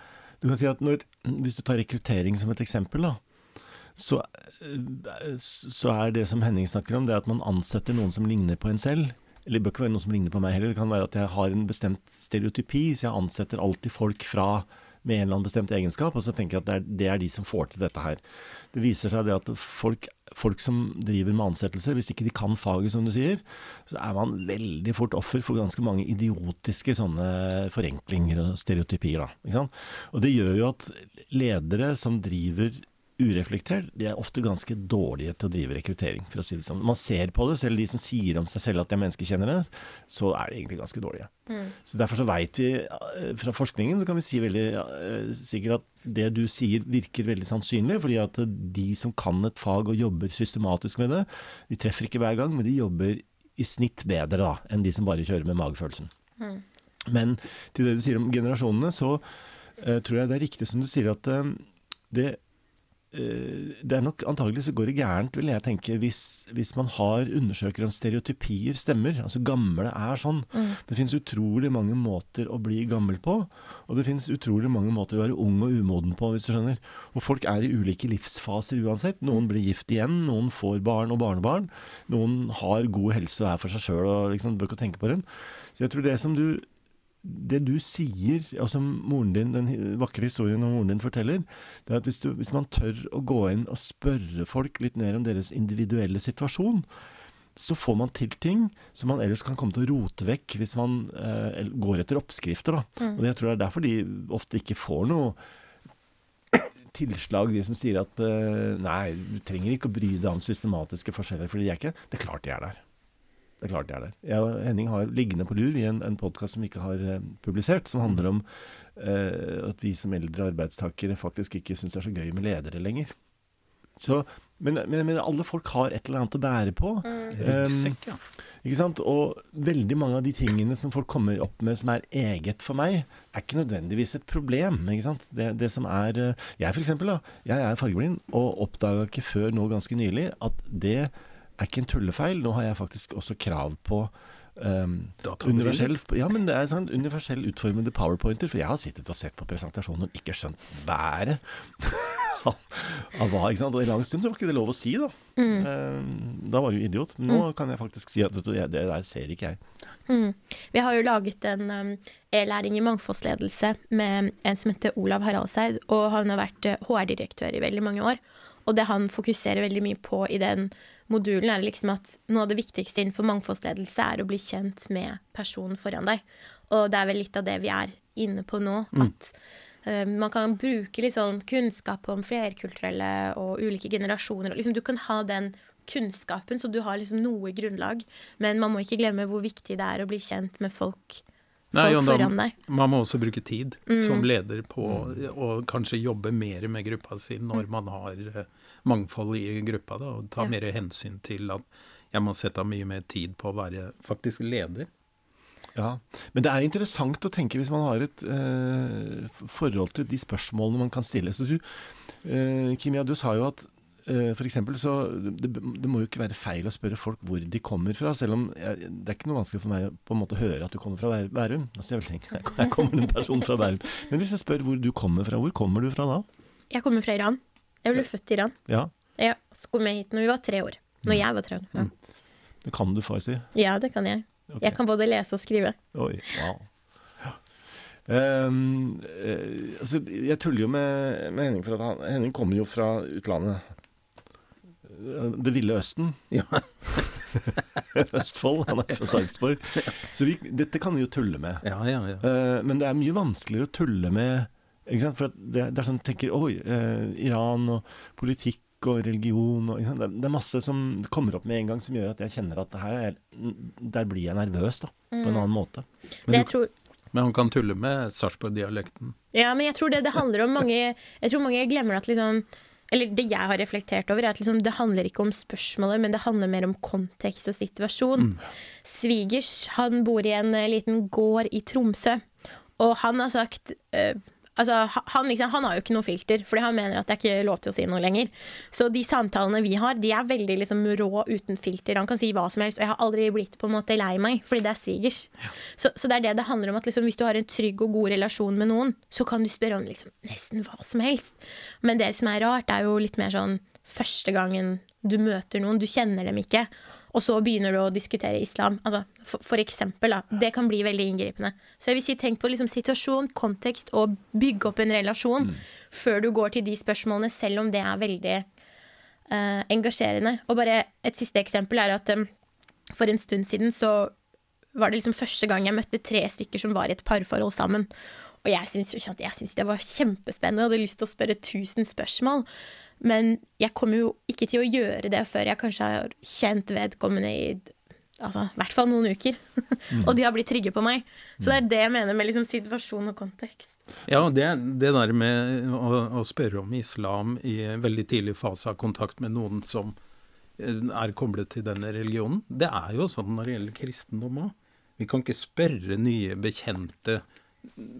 Du kan si at når, Hvis du tar rekruttering som et eksempel, da, så, så, er det som Henning snakker om, det at man ansetter noen som ligner på en selv. Eller det bør ikke være noen som ligner på meg heller. Det kan være at jeg har en bestemt stereotypi, så jeg ansetter alltid folk fra med en eller annen bestemt egenskap, og så tenker jeg at det er, det er de som får til dette her. Det viser seg det at folk, folk, som driver med ansettelser, hvis ikke de kan faget, som du sier, så er man veldig fort offer for ganske mange idiotiske sånne forenklinger og stereotypier. Da, og det gjør jo at ledere som driver ureflektert, de er ofte ganske dårlige til å drive rekruttering, for å si det sånn. Man ser på det, selv de som sier om seg selv at de er menneskekjennere, så er de egentlig ganske dårlige. Mm. Så Derfor så veit vi eh, fra forskningen, så kan vi si veldig uh, sikkert at det du sier virker veldig sannsynlig, fordi at de som kan et fag og jobber systematisk med det, de treffer ikke hver gang, men de jobber i snitt bedre da, enn de som bare kjører med magefølelsen. Mm. Men til det du sier om generasjonene, så uh, tror jeg det er riktig som du sier at uh, det Eh, det er nok antagelig så går det gærent, vil jeg tenke, hvis, hvis man har undersøker om stereotypier stemmer. Altså gamle er sånn. Mm. Det finnes utrolig mange måter å bli gammel på. Og det finnes utrolig mange måter å være ung og umoden på, hvis du skjønner. Og folk er i ulike livsfaser uansett. Noen blir gift igjen, noen får barn og barnebarn. Noen har god helse og er for seg sjøl og liksom, bør ikke tenke på dem. Så jeg tror det som du det du sier, altså moren din, den vakre historien om moren din forteller, det er at hvis, du, hvis, man tør å gå inn og spørre folk litt mer om deres individuelle situasjon, så får man til ting som man ellers kan komme til å rote vekk hvis man eh, går etter oppskrifter. Da. Mm. Og jeg tror det er derfor de ofte ikke får noe tilslag, de som sier at eh, nei, du trenger ikke å bry deg om systematiske forskjeller, for de er ikke Det er klart de er der. Det er klart de er der. Jeg og Henning har liggende på lur i en, en podkast som vi ikke har eh, publisert, som handler om eh, at vi som eldre arbeidstakere faktisk ikke syns det er så gøy med ledere lenger. Så, men, men, men alle folk har et eller annet å bære på. Ryggsekk, ja. Ikke sant? Og veldig mange av de tingene som folk kommer opp med som er eget for meg, er ikke nødvendigvis et problem. Ikke sant? Det, det som er eh, Jeg for eksempel, da. Jeg er fargeblind, og oppdaga ikke før nå ganske nylig at det er ikke en tullefeil. Nå har jeg faktisk også krav på um, universell, ja, men det er sånn universell utformede powerpointer. For jeg har sittet og sett på presentasjonen og ikke skjønt været av hva. ikke sant? Og I lang stund så var ikke det lov å si, da. Um, da var du idiot. Nå nå kan jeg faktisk si at du, det der ser ikke jeg. Mm. Vi har jo laget en um, e-læring i mangfoldsledelse med en som heter Olav Haraldseid, og han har vært HR-direktør i veldig mange år. Og det han fokuserer veldig mye på i den modulen, er liksom at noe av det viktigste innenfor mangfoldsledelse er å bli kjent med personen foran deg. Og det er vel litt av det vi er inne på nå. At uh, man kan bruke litt sånn kunnskap om flerkulturelle og ulike generasjoner. og Liksom, du kan ha den kunnskapen, så du har liksom noe grunnlag. Men man må ikke glemme hvor viktig det er å bli kjent med folk, Nei, folk da- foran deg. Man må også bruke tid Mm. som leder på å kanskje jobbe mer med gruppa si når man har mangfold i gruppa, da, og ta Ja. mer hensyn til at jeg må sette av mye mer tid på å være faktisk leder. Ja, Men det er interessant å tenke hvis man har et eh, forhold til de spørsmålene man kan stille. Så du, eh, Kimia, du sa jo at eh, for eksempel så det, det må jo ikke være feil å spørre folk hvor de kommer fra, selv om jeg, det er ikke noe vanskelig for meg å på en måte høre at du kommer fra Bæ- Bærum. Altså, jeg, vil tenke, jeg kommer en person fra Bærum. Men hvis jeg spør hvor du kommer fra, hvor kommer du fra da? Jeg kommer fra Iran. Jeg ble født i Iran. Ja, Jeg kom med hit når vi var tre år. Når jeg var tre år. Ja, det kan du farsi. ja det kan jeg. Okay. Jeg kan både lese og skrive. Oi, wow. Ja. Ehm, eh, altså, jeg tuller jo med, med Henning, for at han, Henning kommer jo fra utlandet. Eh, Det ville Østen. Ja. Østfold. Han er fra Sarpsborg. Så vi, dette kan vi jo tulle med. Ja, ja, ja. Uh, men det er mye vanskeligere å tulle med? For det, det er sånn tenker Oi, eh, Iran og politikk og religion og, ikke sant? Det, er- det er masse som kommer opp med en gang som gjør at jeg kjenner at det her er, der blir jeg nervøs, da. På en annen måte. Men, Det du, tror, men hun kan tulle med Sarpsborg-dialekten. ja, men jeg tror det det handler om mange Jeg tror mange glemmer at liksom Eller det jeg har reflektert over, er at liksom, det handler ikke om spørsmålet, men det handler mer om kontekst og situasjon. Svigers, han bor i en eh, liten gård i Tromsø, og han har sagt eh, Altså, han, liksom, han har jo ikke noe filter, fordi han mener at det er ikke lov til å si noe lenger. Så de samtalene vi har, de er veldig liksom rå uten filter. Han kan si hva som helst, og jeg har aldri blitt på en måte lei meg, fordi det er svigers. Så, så det er det det handler om, at liksom, hvis du har en trygg og god relasjon med noen, så kan du spørre om liksom, nesten hva som helst. Men det som er rart, er jo litt mer sånn første gangen du møter noen, du kjenner dem ikke, og så begynner du å diskutere islam. Altså, for, for eksempel, da. Det kan bli veldig inngripende. Så jeg vil si tenk på liksom situasjon, kontekst, og bygge opp en relasjon før du går til de spørsmålene, selv om det er veldig uh, engasjerende. Og bare et siste eksempel er at um, for en stund siden så var det liksom første gang jeg møtte tre stykker som var i et parforhold sammen. Og jeg syntes, jeg det var kjempespennende, og hadde lyst til å spørre tusen spørsmål. Men jeg kommer jo ikke til å gjøre det før jeg kanskje har kjent vedkommende i altså, i hvert fall noen uker. og de har blitt trygge på meg. Så det er det jeg mener med liksom situasjon og kontekst. Ja, det, det der med å, å spørre om islam i en veldig tidlig fase av kontakt med noen som eh, er koblet til denne religionen, det er jo sånn når det gjelder kristendom òg. Vi kan ikke spørre nye bekjente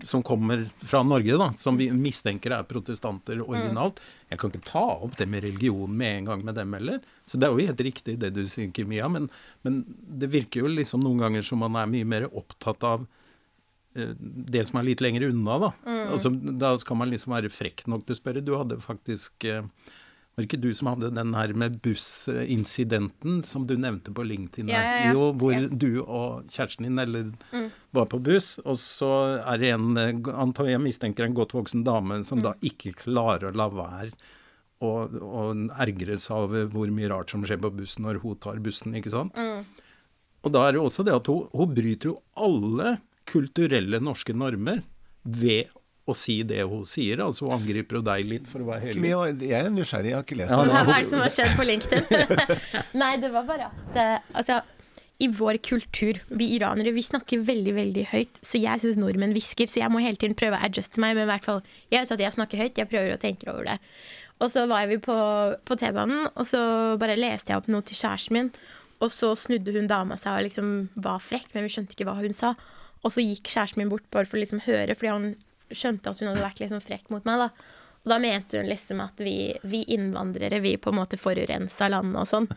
som kommer fra Norge, da, som vi mistenker er protestanter originalt. Jeg kan ikke ta opp det med religion med en gang med dem heller. Så det er jo helt riktig det du sier, Kimia, men, men det virker jo liksom noen ganger som man er mye mer opptatt av eh, det som er litt lenger unna, da. Altså, da skal man liksom være frekk nok til å spørre. Du hadde faktisk eh, Var det ikke du som hadde den her med bussincidenten som du nevnte på LinkedIn? Ja, ja, ja. Jo, hvor du og kjæresten din eller var på buss, og så er det en antar jeg mistenker en godt voksen dame som da ikke klarer å la være å ergre seg over hvor mye rart som skjer på bussen når hun tar bussen, ikke sant? Og da er det også det at hun, hun bryter jo alle kulturelle norske normer ved å si det hun sier. Altså hun angriper jo deg litt, for å være heldig. Jeg er nysgjerrig, jeg har ikke lest Ja, det. Hva er det som har skjedd på LinkedIn? Nei, det var bare at eh, Altså, i vår kultur, vi iranere, vi snakker veldig veldig høyt. Så jeg syns nordmenn hvisker, så jeg må hele tiden prøve å adjuste meg. Men i hvert fall, jeg vet at jeg snakker høyt, jeg prøver å tenke over det. Og så var vi på, på T-banen, og så bare leste jeg opp noe til kjæresten min. Og så snudde hun dama seg og liksom var frekk, men vi skjønte ikke hva hun sa. Og så gikk kjæresten min bort bare for å liksom høre, fordi han skjønte at hun hadde vært liksom frekk mot meg. da. Og da mente hun liksom at vi, vi innvandrere, vi på en måte forurensa landet og sånn.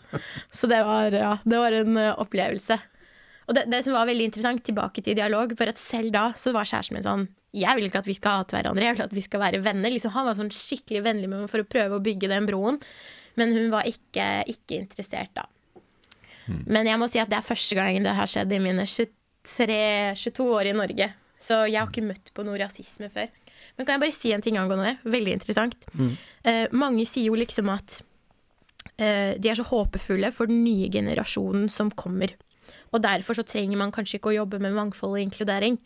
Så det var, ja, det var en uh, opplevelse. Og det, det, som var veldig interessant, tilbake til dialog, for at selv da så var kjæresten min sånn Jeg vil ikke at vi skal hate hverandre, jeg vil at vi skal være venner. Liksom, han var sånn skikkelig vennlig med meg for å prøve å bygge den broen. Men hun var ikke, ikke interessert, da. Mm. Men jeg må si at det er første gangen det har skjedd i mine 23, 22 år i Norge. Så jeg har ikke møtt på noe rasisme før. Men kan jeg bare si en ting angående det? Veldig interessant. Mm. Uh, mange sier jo liksom at uh, de er så håpefulle for den nye generasjonen som kommer. Og derfor så trenger man kanskje ikke å jobbe med mangfold og inkludering.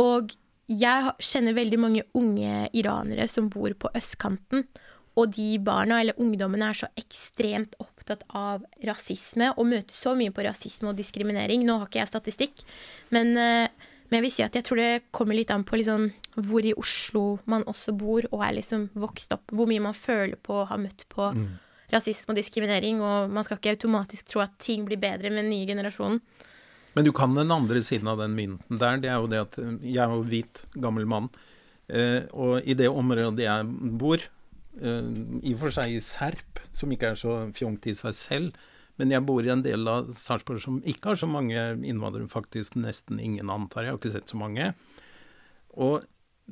Og jeg kjenner veldig mange unge iranere som bor på østkanten. Og de barna eller ungdommene er så ekstremt opptatt av rasisme og møter så mye på rasisme og diskriminering. Nå har ikke jeg statistikk, men uh, men jeg vil si at jeg tror det kommer litt an på liksom hvor i Oslo man også bor og er liksom vokst opp. Hvor mye man føler på å ha møtt på mm. rasisme og diskriminering. Og man skal ikke automatisk tro at ting blir bedre med den nye generasjonen. Men du kan den andre siden av den mynten der. Det er jo det at jeg er jo hvit, gammel mann. Eh, og i det området jeg bor, eh, i og for seg i Serp, som ikke er så fjongt i seg selv, men jeg bor i en del av Sarpsborg som ikke har så mange innvandrere, faktisk nesten ingen, antar jeg. Jeg har ikke sett så mange. Og,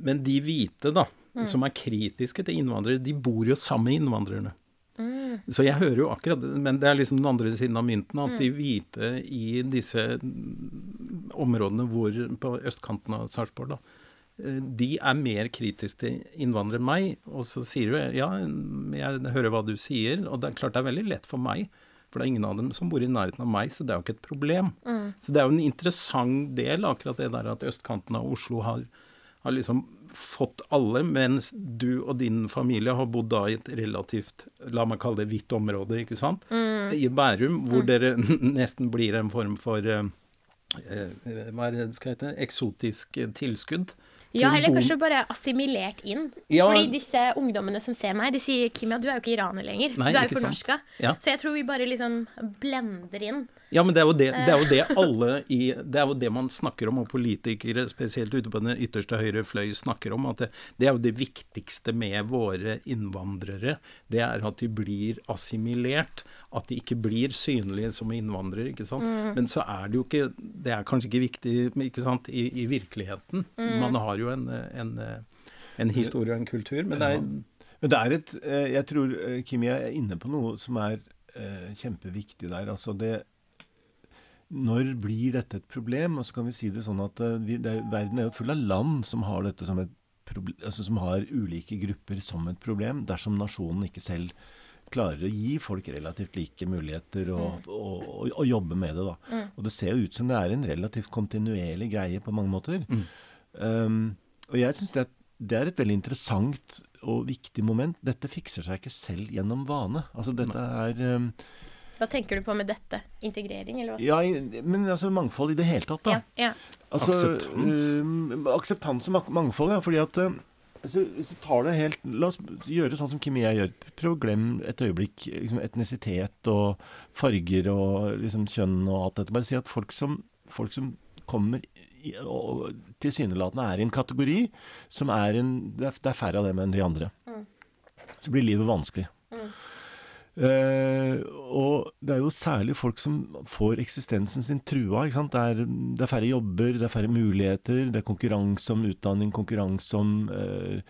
men de hvite, da, mm. som er kritiske til innvandrere, de bor jo sammen med innvandrerne. Mm. Så jeg hører jo akkurat Men det er liksom den andre siden av mynten, at mm. de hvite i disse områdene hvor, på østkanten av Sarpsborg, da, eh, de er mer kritiske til innvandrere enn meg. Og så sier du ja, jeg hører hva du sier, og det er klart det er veldig lett for meg for det er ingen av dem som bor i nærheten av meg, så det er jo ikke et problem. Mm. Så det er jo en interessant del, akkurat det der at østkanten av Oslo har, har liksom fått alle, mens du og din familie har bodd da i et relativt, la meg kalle det hvitt område, ikke sant. Mm. I Bærum, hvor mm. dere nesten blir en form for eh, hva er det skal hete, eksotisk tilskudd. Ja, eller kanskje bare assimilert inn. Ja. Fordi disse ungdommene som ser meg, de sier 'Kimia, du er jo ikke iraner lenger'. Nei, du er jo fornorska. Ja. Så jeg tror vi bare liksom blender inn. Ja, men det er, det, det er, jo det, alle i Det er jo det man snakker om, og politikere, spesielt ute på den ytterste høyre fløy, snakker om. At det, det, er jo det viktigste med våre innvandrere. Det er at de blir assimilert. At de ikke blir synlige som innvandrere, ikke sant. Mm. Men så er det jo ikke Det er kanskje ikke viktig ikke sant, i, i virkeligheten. Mm. Man har jo en, en, en historie og en kultur, men det er men det er et eh, Jeg tror eh, Kimi er inne på noe som er eh, kjempeviktig der. Altså det når blir dette et problem? Og så kan vi si det sånn at uh, vi, det, verden er jo full av land som har dette som et altså som har ulike grupper som et problem, dersom nasjonen ikke selv klarer å gi folk relativt like muligheter og, mm. og, og, og jobbe med det. da. Mm. Og det ser jo ut som det er en relativt kontinuerlig greie på mange måter. Mm. Um, og jeg syns det, det, er et veldig interessant og viktig moment. Dette fikser seg ikke selv gjennom vane. Altså dette er um, hva tenker du på med dette? Integrering, eller hva? Ja, men altså mangfold i det hele tatt, da. Ja, ja. Altså, akseptans. Uh, akseptans og mangfold, ja. Fordi at uh, hvis, du, hvis, du, tar det helt La oss gjøre sånn som Kim og jeg gjør. Prøv å glemme et øyeblikk liksom etnisitet og farger og liksom kjønn og alt dette. Bare si at folk som, folk som kommer og tilsynelatende er i en kategori som er en Det er, det er færre av dem enn de andre. Mm. Så blir livet vanskelig. Mm. Uh, og det er jo særlig folk som får eksistensen sin trua. Det er, det, er, færre jobber, det er færre muligheter, det er konkurranse om utdanning, konkurranse om uh,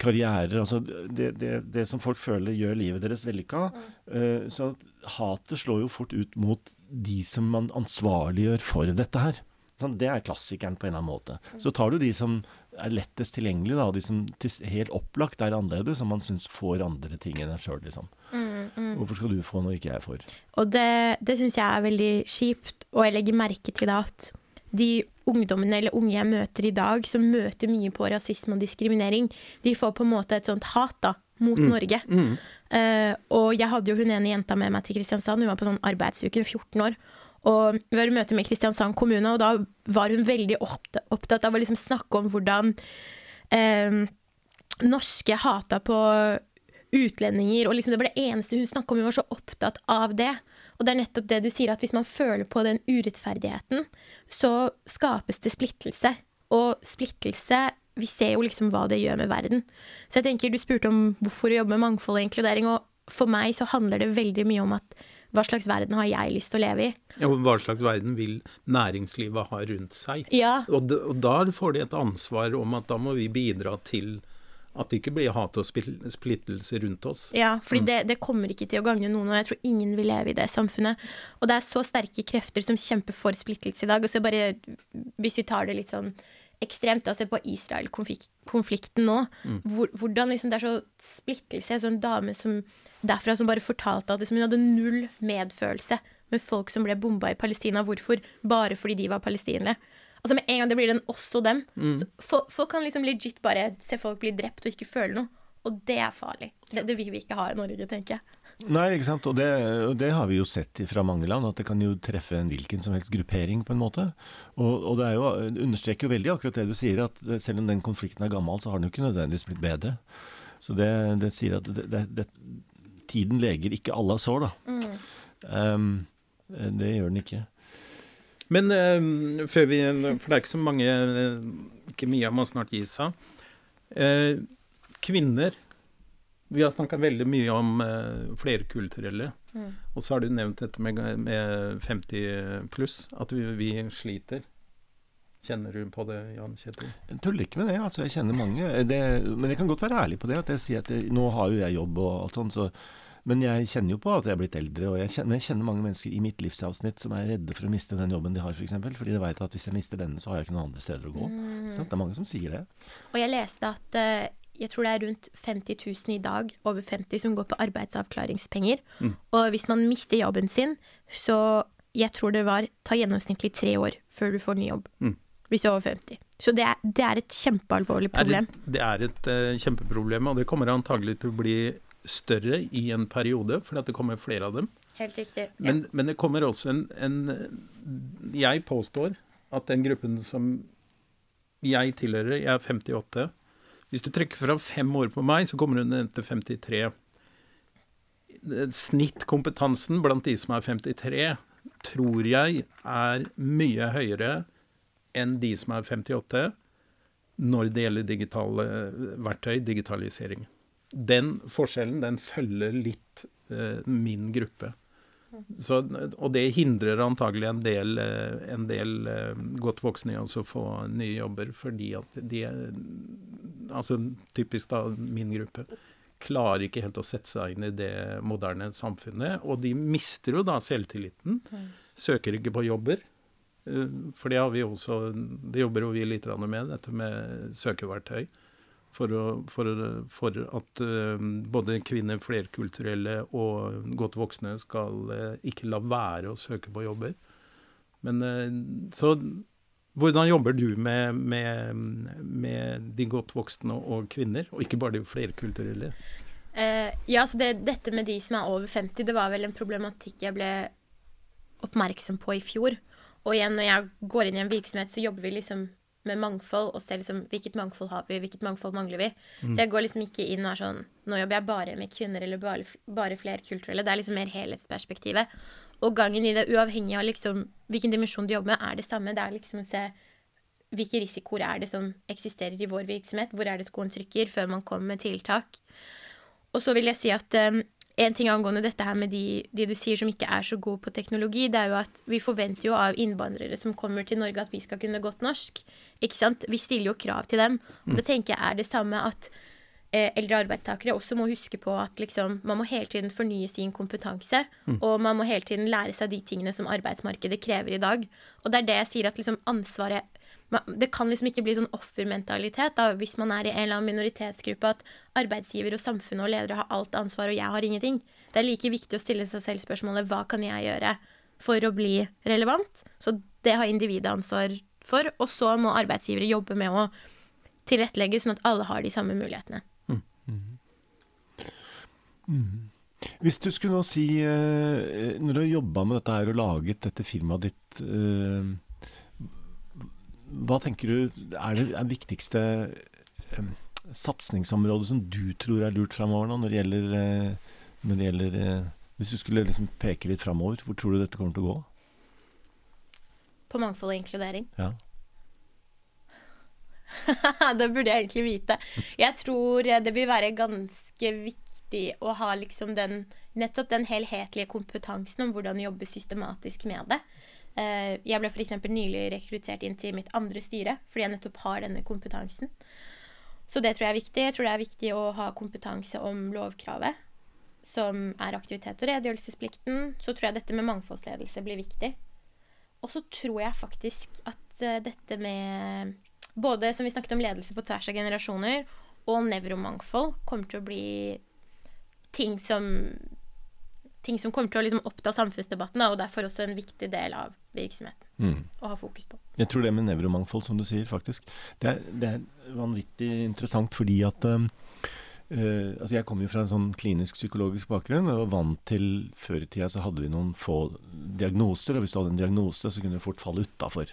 karrierer. Altså det, det, det, som folk føler gjør livet deres vellykka. Uh, så hatet slår jo fort ut mot de som man ansvarliggjør for dette her. Sånn, det er klassikeren på en eller annen måte. Så tar du de som er lettest tilgjengelig, da, og de som helt opplagt er annerledes, som man syns får andre ting enn en sjøl, liksom. Mm, mm. Hvorfor skal du få når ikke jeg får? Og det, det syns jeg er veldig kjipt, og jeg legger merke til det at de ungdommene eller unge jeg møter i dag, som møter mye på rasisme og diskriminering, de får på en måte et sånt hat da, mot mm. Norge. Uh, og jeg hadde jo hun ene jenta med meg til Kristiansand, hun var på sånn arbeidsuke, 14 år. Og vi var i møte med Kristiansand kommune, og da var hun veldig opptatt av å liksom snakke om hvordan eh, norske hata på utlendinger, og liksom det var det eneste hun snakka om. Hun var så opptatt av det. Og det er nettopp det du sier, at hvis man føler på den urettferdigheten, så skapes det splittelse. Og splittelse Vi ser jo liksom hva det gjør med verden. Så jeg tenker, du spurte om hvorfor å jobbe med mangfold og inkludering, og for meg så handler det veldig mye om at hva slags verden har jeg lyst til å leve i? Ja, og Hva slags verden vil næringslivet ha rundt seg? Ja. Og, de, og da får de et ansvar om at da må vi bidra til at det ikke blir hat og splittelse rundt oss. Ja, fordi mm. det, det, kommer ikke til å gagne noen, og jeg tror ingen vil leve i det samfunnet. Og det er så sterke krefter som kjemper for splittelse i dag. Og så bare, hvis vi tar det litt sånn ekstremt, da, se på Israel-konflikten nå. Mm. hvordan liksom det er så splittelse. En sånn dame som, derfra som bare fortalte at liksom, hun hadde null medfølelse med folk som ble bomba i Palestina. Hvorfor? Bare fordi de var palestinere. Altså Med en gang det blir den oss og dem. Mm. Så folk kan liksom legit bare se folk bli drept og ikke føle noe. Og det er farlig. Det, det vil vi ikke ha i Norge, tenker jeg. Nei, ikke sant. Og det, og det, har vi jo sett fra mange land, at det kan jo treffe en hvilken som helst gruppering, på en måte. Og, og det jo, understreker jo veldig akkurat det du sier, at selv om den konflikten er gammel, så har den jo ikke nødvendigvis blitt bedre. Så det, det sier at det, tiden leger ikke alle sår, da. Mm. Um, det gjør den ikke. Men uh, før vi For det er ikke så mange Ikke mye man snart gis av. Uh, kvinner Vi har snakka veldig mye om uh, flerkulturelle. Mm. Og så har du nevnt dette med, med 50 pluss, at vi, vi, sliter. Kjenner du på det, Jan Kjetil? Jeg tuller ikke med det. altså Jeg kjenner mange. Det, men jeg kan godt være ærlig på det. At jeg sier at jeg, nå har jo jeg jobb og alt sånt, så men jeg kjenner jo på at jeg er blitt eldre, og jeg kjenner, jeg kjenner, mange mennesker i mitt livsavsnitt som er redde for å miste den jobben de har, f.eks. For eksempel, fordi de veit at hvis jeg mister denne, så har jeg ikke noen andre steder å gå. Mm. Det er mange som sier det. Og jeg leste at uh, jeg tror det er rundt 50 000 i dag, over 50, som går på arbeidsavklaringspenger. Mm. Og hvis man mister jobben sin, så jeg tror det var ta gjennomsnittlig tre år før du får ny jobb. Mm. Hvis du er over 50. Så det er, det er et kjempealvorlig problem. Det er et, det er et uh, kjempeproblem, og det kommer antagelig til å bli større i en periode, fordi at det kommer flere av dem. Helt riktig. Ja. Men, men, det kommer også en, en, Jeg påstår at den gruppen som jeg tilhører, jeg er 58 Hvis du trekker fra fem år på meg, så kommer du ned til 53. Snittkompetansen blant de som er 53, tror jeg er mye høyere enn de som er 58 når det gjelder digitale verktøy, digitalisering den forskjellen den følger litt eh, min gruppe. Så, og det hindrer antagelig en del, eh, en del eh, godt voksne i å få nye jobber, fordi at de Altså typisk da min gruppe klarer ikke helt å sette seg inn i det moderne samfunnet. Og de mister jo da selvtilliten. Mm. Søker ikke på jobber. Eh, for det har vi også Det jobber jo vi litt med, dette med søkeverktøy for, å, for, for at uh, både kvinner, flerkulturelle og godt voksne skal uh, ikke la være å søke på jobber. Men uh, så hvordan jobber du med, med, med, de godt voksne og kvinner, og ikke bare de flerkulturelle? ja, så det, Dette med de som er over 50, det var vel en problematikk jeg ble oppmerksom på i fjor. Og igjen, når jeg går inn i en virksomhet, så jobber vi liksom med mangfold og se liksom, hvilket mangfold har vi, hvilket mangfold mangler vi. Mm. Så jeg går liksom ikke inn og er sånn Nå jobber jeg bare med kvinner eller bare, bare flerkulturelle. Det er liksom mer helhetsperspektivet. Og gangen i det, uavhengig av liksom hvilken dimensjon du jobber med, er det samme. Det er liksom å se hvilke risikoer er det som eksisterer i vår virksomhet. Hvor er det skoen trykker, før man kommer med tiltak. Og så vil jeg si at um, en ting angående dette her med de, de, du sier som ikke er så gode på teknologi, det er jo at vi forventer jo av innvandrere som kommer til Norge, at vi skal kunne godt norsk. Ikke sant? Vi stiller jo krav til dem. Og det tenker jeg er det samme at eh, eldre arbeidstakere også må huske på at liksom, man må hele tiden fornye sin kompetanse. Mm. Og man må hele tiden lære seg de tingene som arbeidsmarkedet krever i dag. Og det er det jeg sier at liksom ansvaret det kan liksom ikke bli sånn offermentalitet da, hvis man er i en eller annen minoritetsgruppe, at arbeidsgiver og samfunnet og ledere har alt ansvar, og jeg har ingenting. Det er like viktig å stille seg selv spørsmålet hva kan jeg gjøre for å bli relevant? Så det har individet ansvar for. Og så må arbeidsgivere jobbe med å tilrettelegge sånn at alle har de samme mulighetene. Mm. Mm. Hvis du skulle nå si, eh, når du har jobba med dette her og laget dette firmaet ditt, eh, hva tenker du er det er viktigste um, satsingsområdet som du tror er lurt framover nå, når det gjelder, eh, når det gjelder eh, Hvis du skulle liksom peke litt framover, hvor tror du dette kommer til å gå? På mangfold og inkludering. Ja. det burde jeg egentlig vite. Jeg tror det vil være ganske viktig å ha liksom den, nettopp den helhetlige kompetansen om hvordan jobbe systematisk med det. Eh, jeg ble f.eks. nylig rekruttert inn til mitt andre styre fordi jeg nettopp har denne kompetansen. Så det tror jeg er viktig. Jeg tror det er viktig å ha kompetanse om lovkravet, som er aktivitet- og redegjørelsesplikten. Så tror jeg dette med mangfoldsledelse blir viktig. Og så tror jeg faktisk at uh, dette med både som vi snakket om ledelse på tvers av generasjoner, og nevromangfold kommer til å bli ting som ting som kommer til å liksom oppta samfunnsdebatten, og derfor også en viktig del av virksomheten Mm. å ha fokus på. Jeg tror det med nevromangfold, som du sier, faktisk, det er, det er vanvittig interessant fordi at um, eh, altså Jeg kommer jo fra en sånn klinisk psykologisk bakgrunn og var vant til Før i tida så hadde vi noen få diagnoser, og hvis du hadde en diagnose, så kunne du fort falle utafor.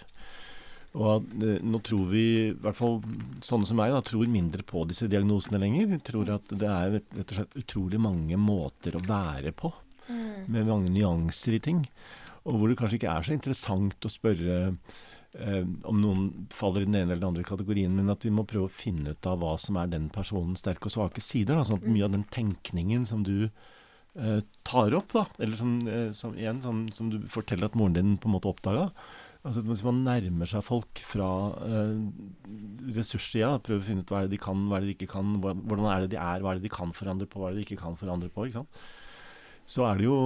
Og eh, nå tror vi, i hvert fall sånne som meg, da, tror mindre på disse diagnosene lenger. Vi tror at det er rett og slett utrolig mange måter å være på, med mange nyanser i ting. Og hvor det kanskje ikke er så interessant å spørre eh, om noen faller i den ene eller den andre kategorien, men at vi må prøve å finne ut av hva som er den personens sterke og svake sider. Da, sånn at mye av den tenkningen som du eh, tar opp, da, eller som, eh, som, igjen, som, som du forteller at moren din på en måte oppdaga altså Hvis man nærmer seg folk fra eh, ressurssida, prøver å finne ut hva er det de kan, hva er det de ikke kan, hvordan er det de er, hva er det de kan forandre på, hva er det de ikke kan forandre på, ikke sant? Så er det jo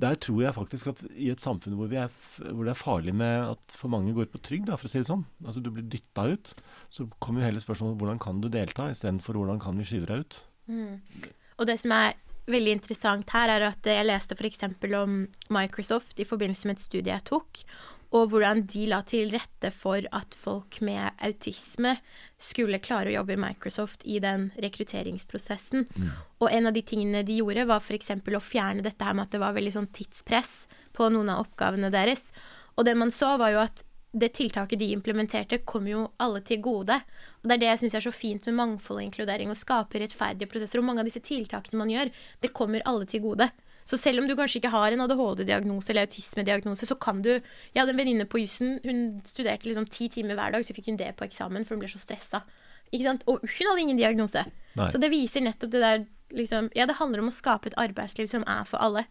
Der tror jeg faktisk at i et samfunn hvor, er, hvor det er farlig med at for mange går på trygd, for å si det sånn, altså du blir dytta ut, så kommer jo hele spørsmålet hvordan kan du delta, istedenfor hvordan kan vi skyve deg ut. Og det som er veldig interessant her, er at jeg leste f.eks. om Microsoft i forbindelse med et studie jeg tok, og hvordan de la til rette for at folk med autisme skulle klare å jobbe i Microsoft i den rekrutteringsprosessen. Og en av de tingene de gjorde, var f.eks. å fjerne dette her med at det var veldig sånn tidspress på noen av oppgavene deres. Og det man så, var jo at det tiltaket de implementerte, kom jo alle til gode. Og det er det jeg syns er så fint med mangfold og inkludering, å skape rettferdige prosesser. Og mange av disse tiltakene man gjør, det kommer alle til gode. Så selv om du kanskje ikke har en ADHD-diagnose eller autisme-diagnose, så kan du Jeg hadde en venninne på jussen, hun studerte liksom ti timer hver dag, så fikk hun det på eksamen, for hun ble så stressa. Ikke sant? Og hun hadde ingen diagnose. Nei. Så det viser nettopp det der liksom Ja, det handler om å skape et arbeidsliv som er for alle.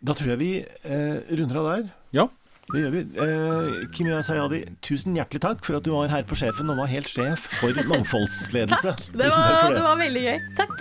Da tror jeg vi eh, runder av der. Ja. Det gjør vi. Eh, Kimia Sayadi, tusen hjertelig takk for at du var her på Sjefen og var helt sjef for mangfoldsledelse. Det var, takk for det var veldig gøy. Takk.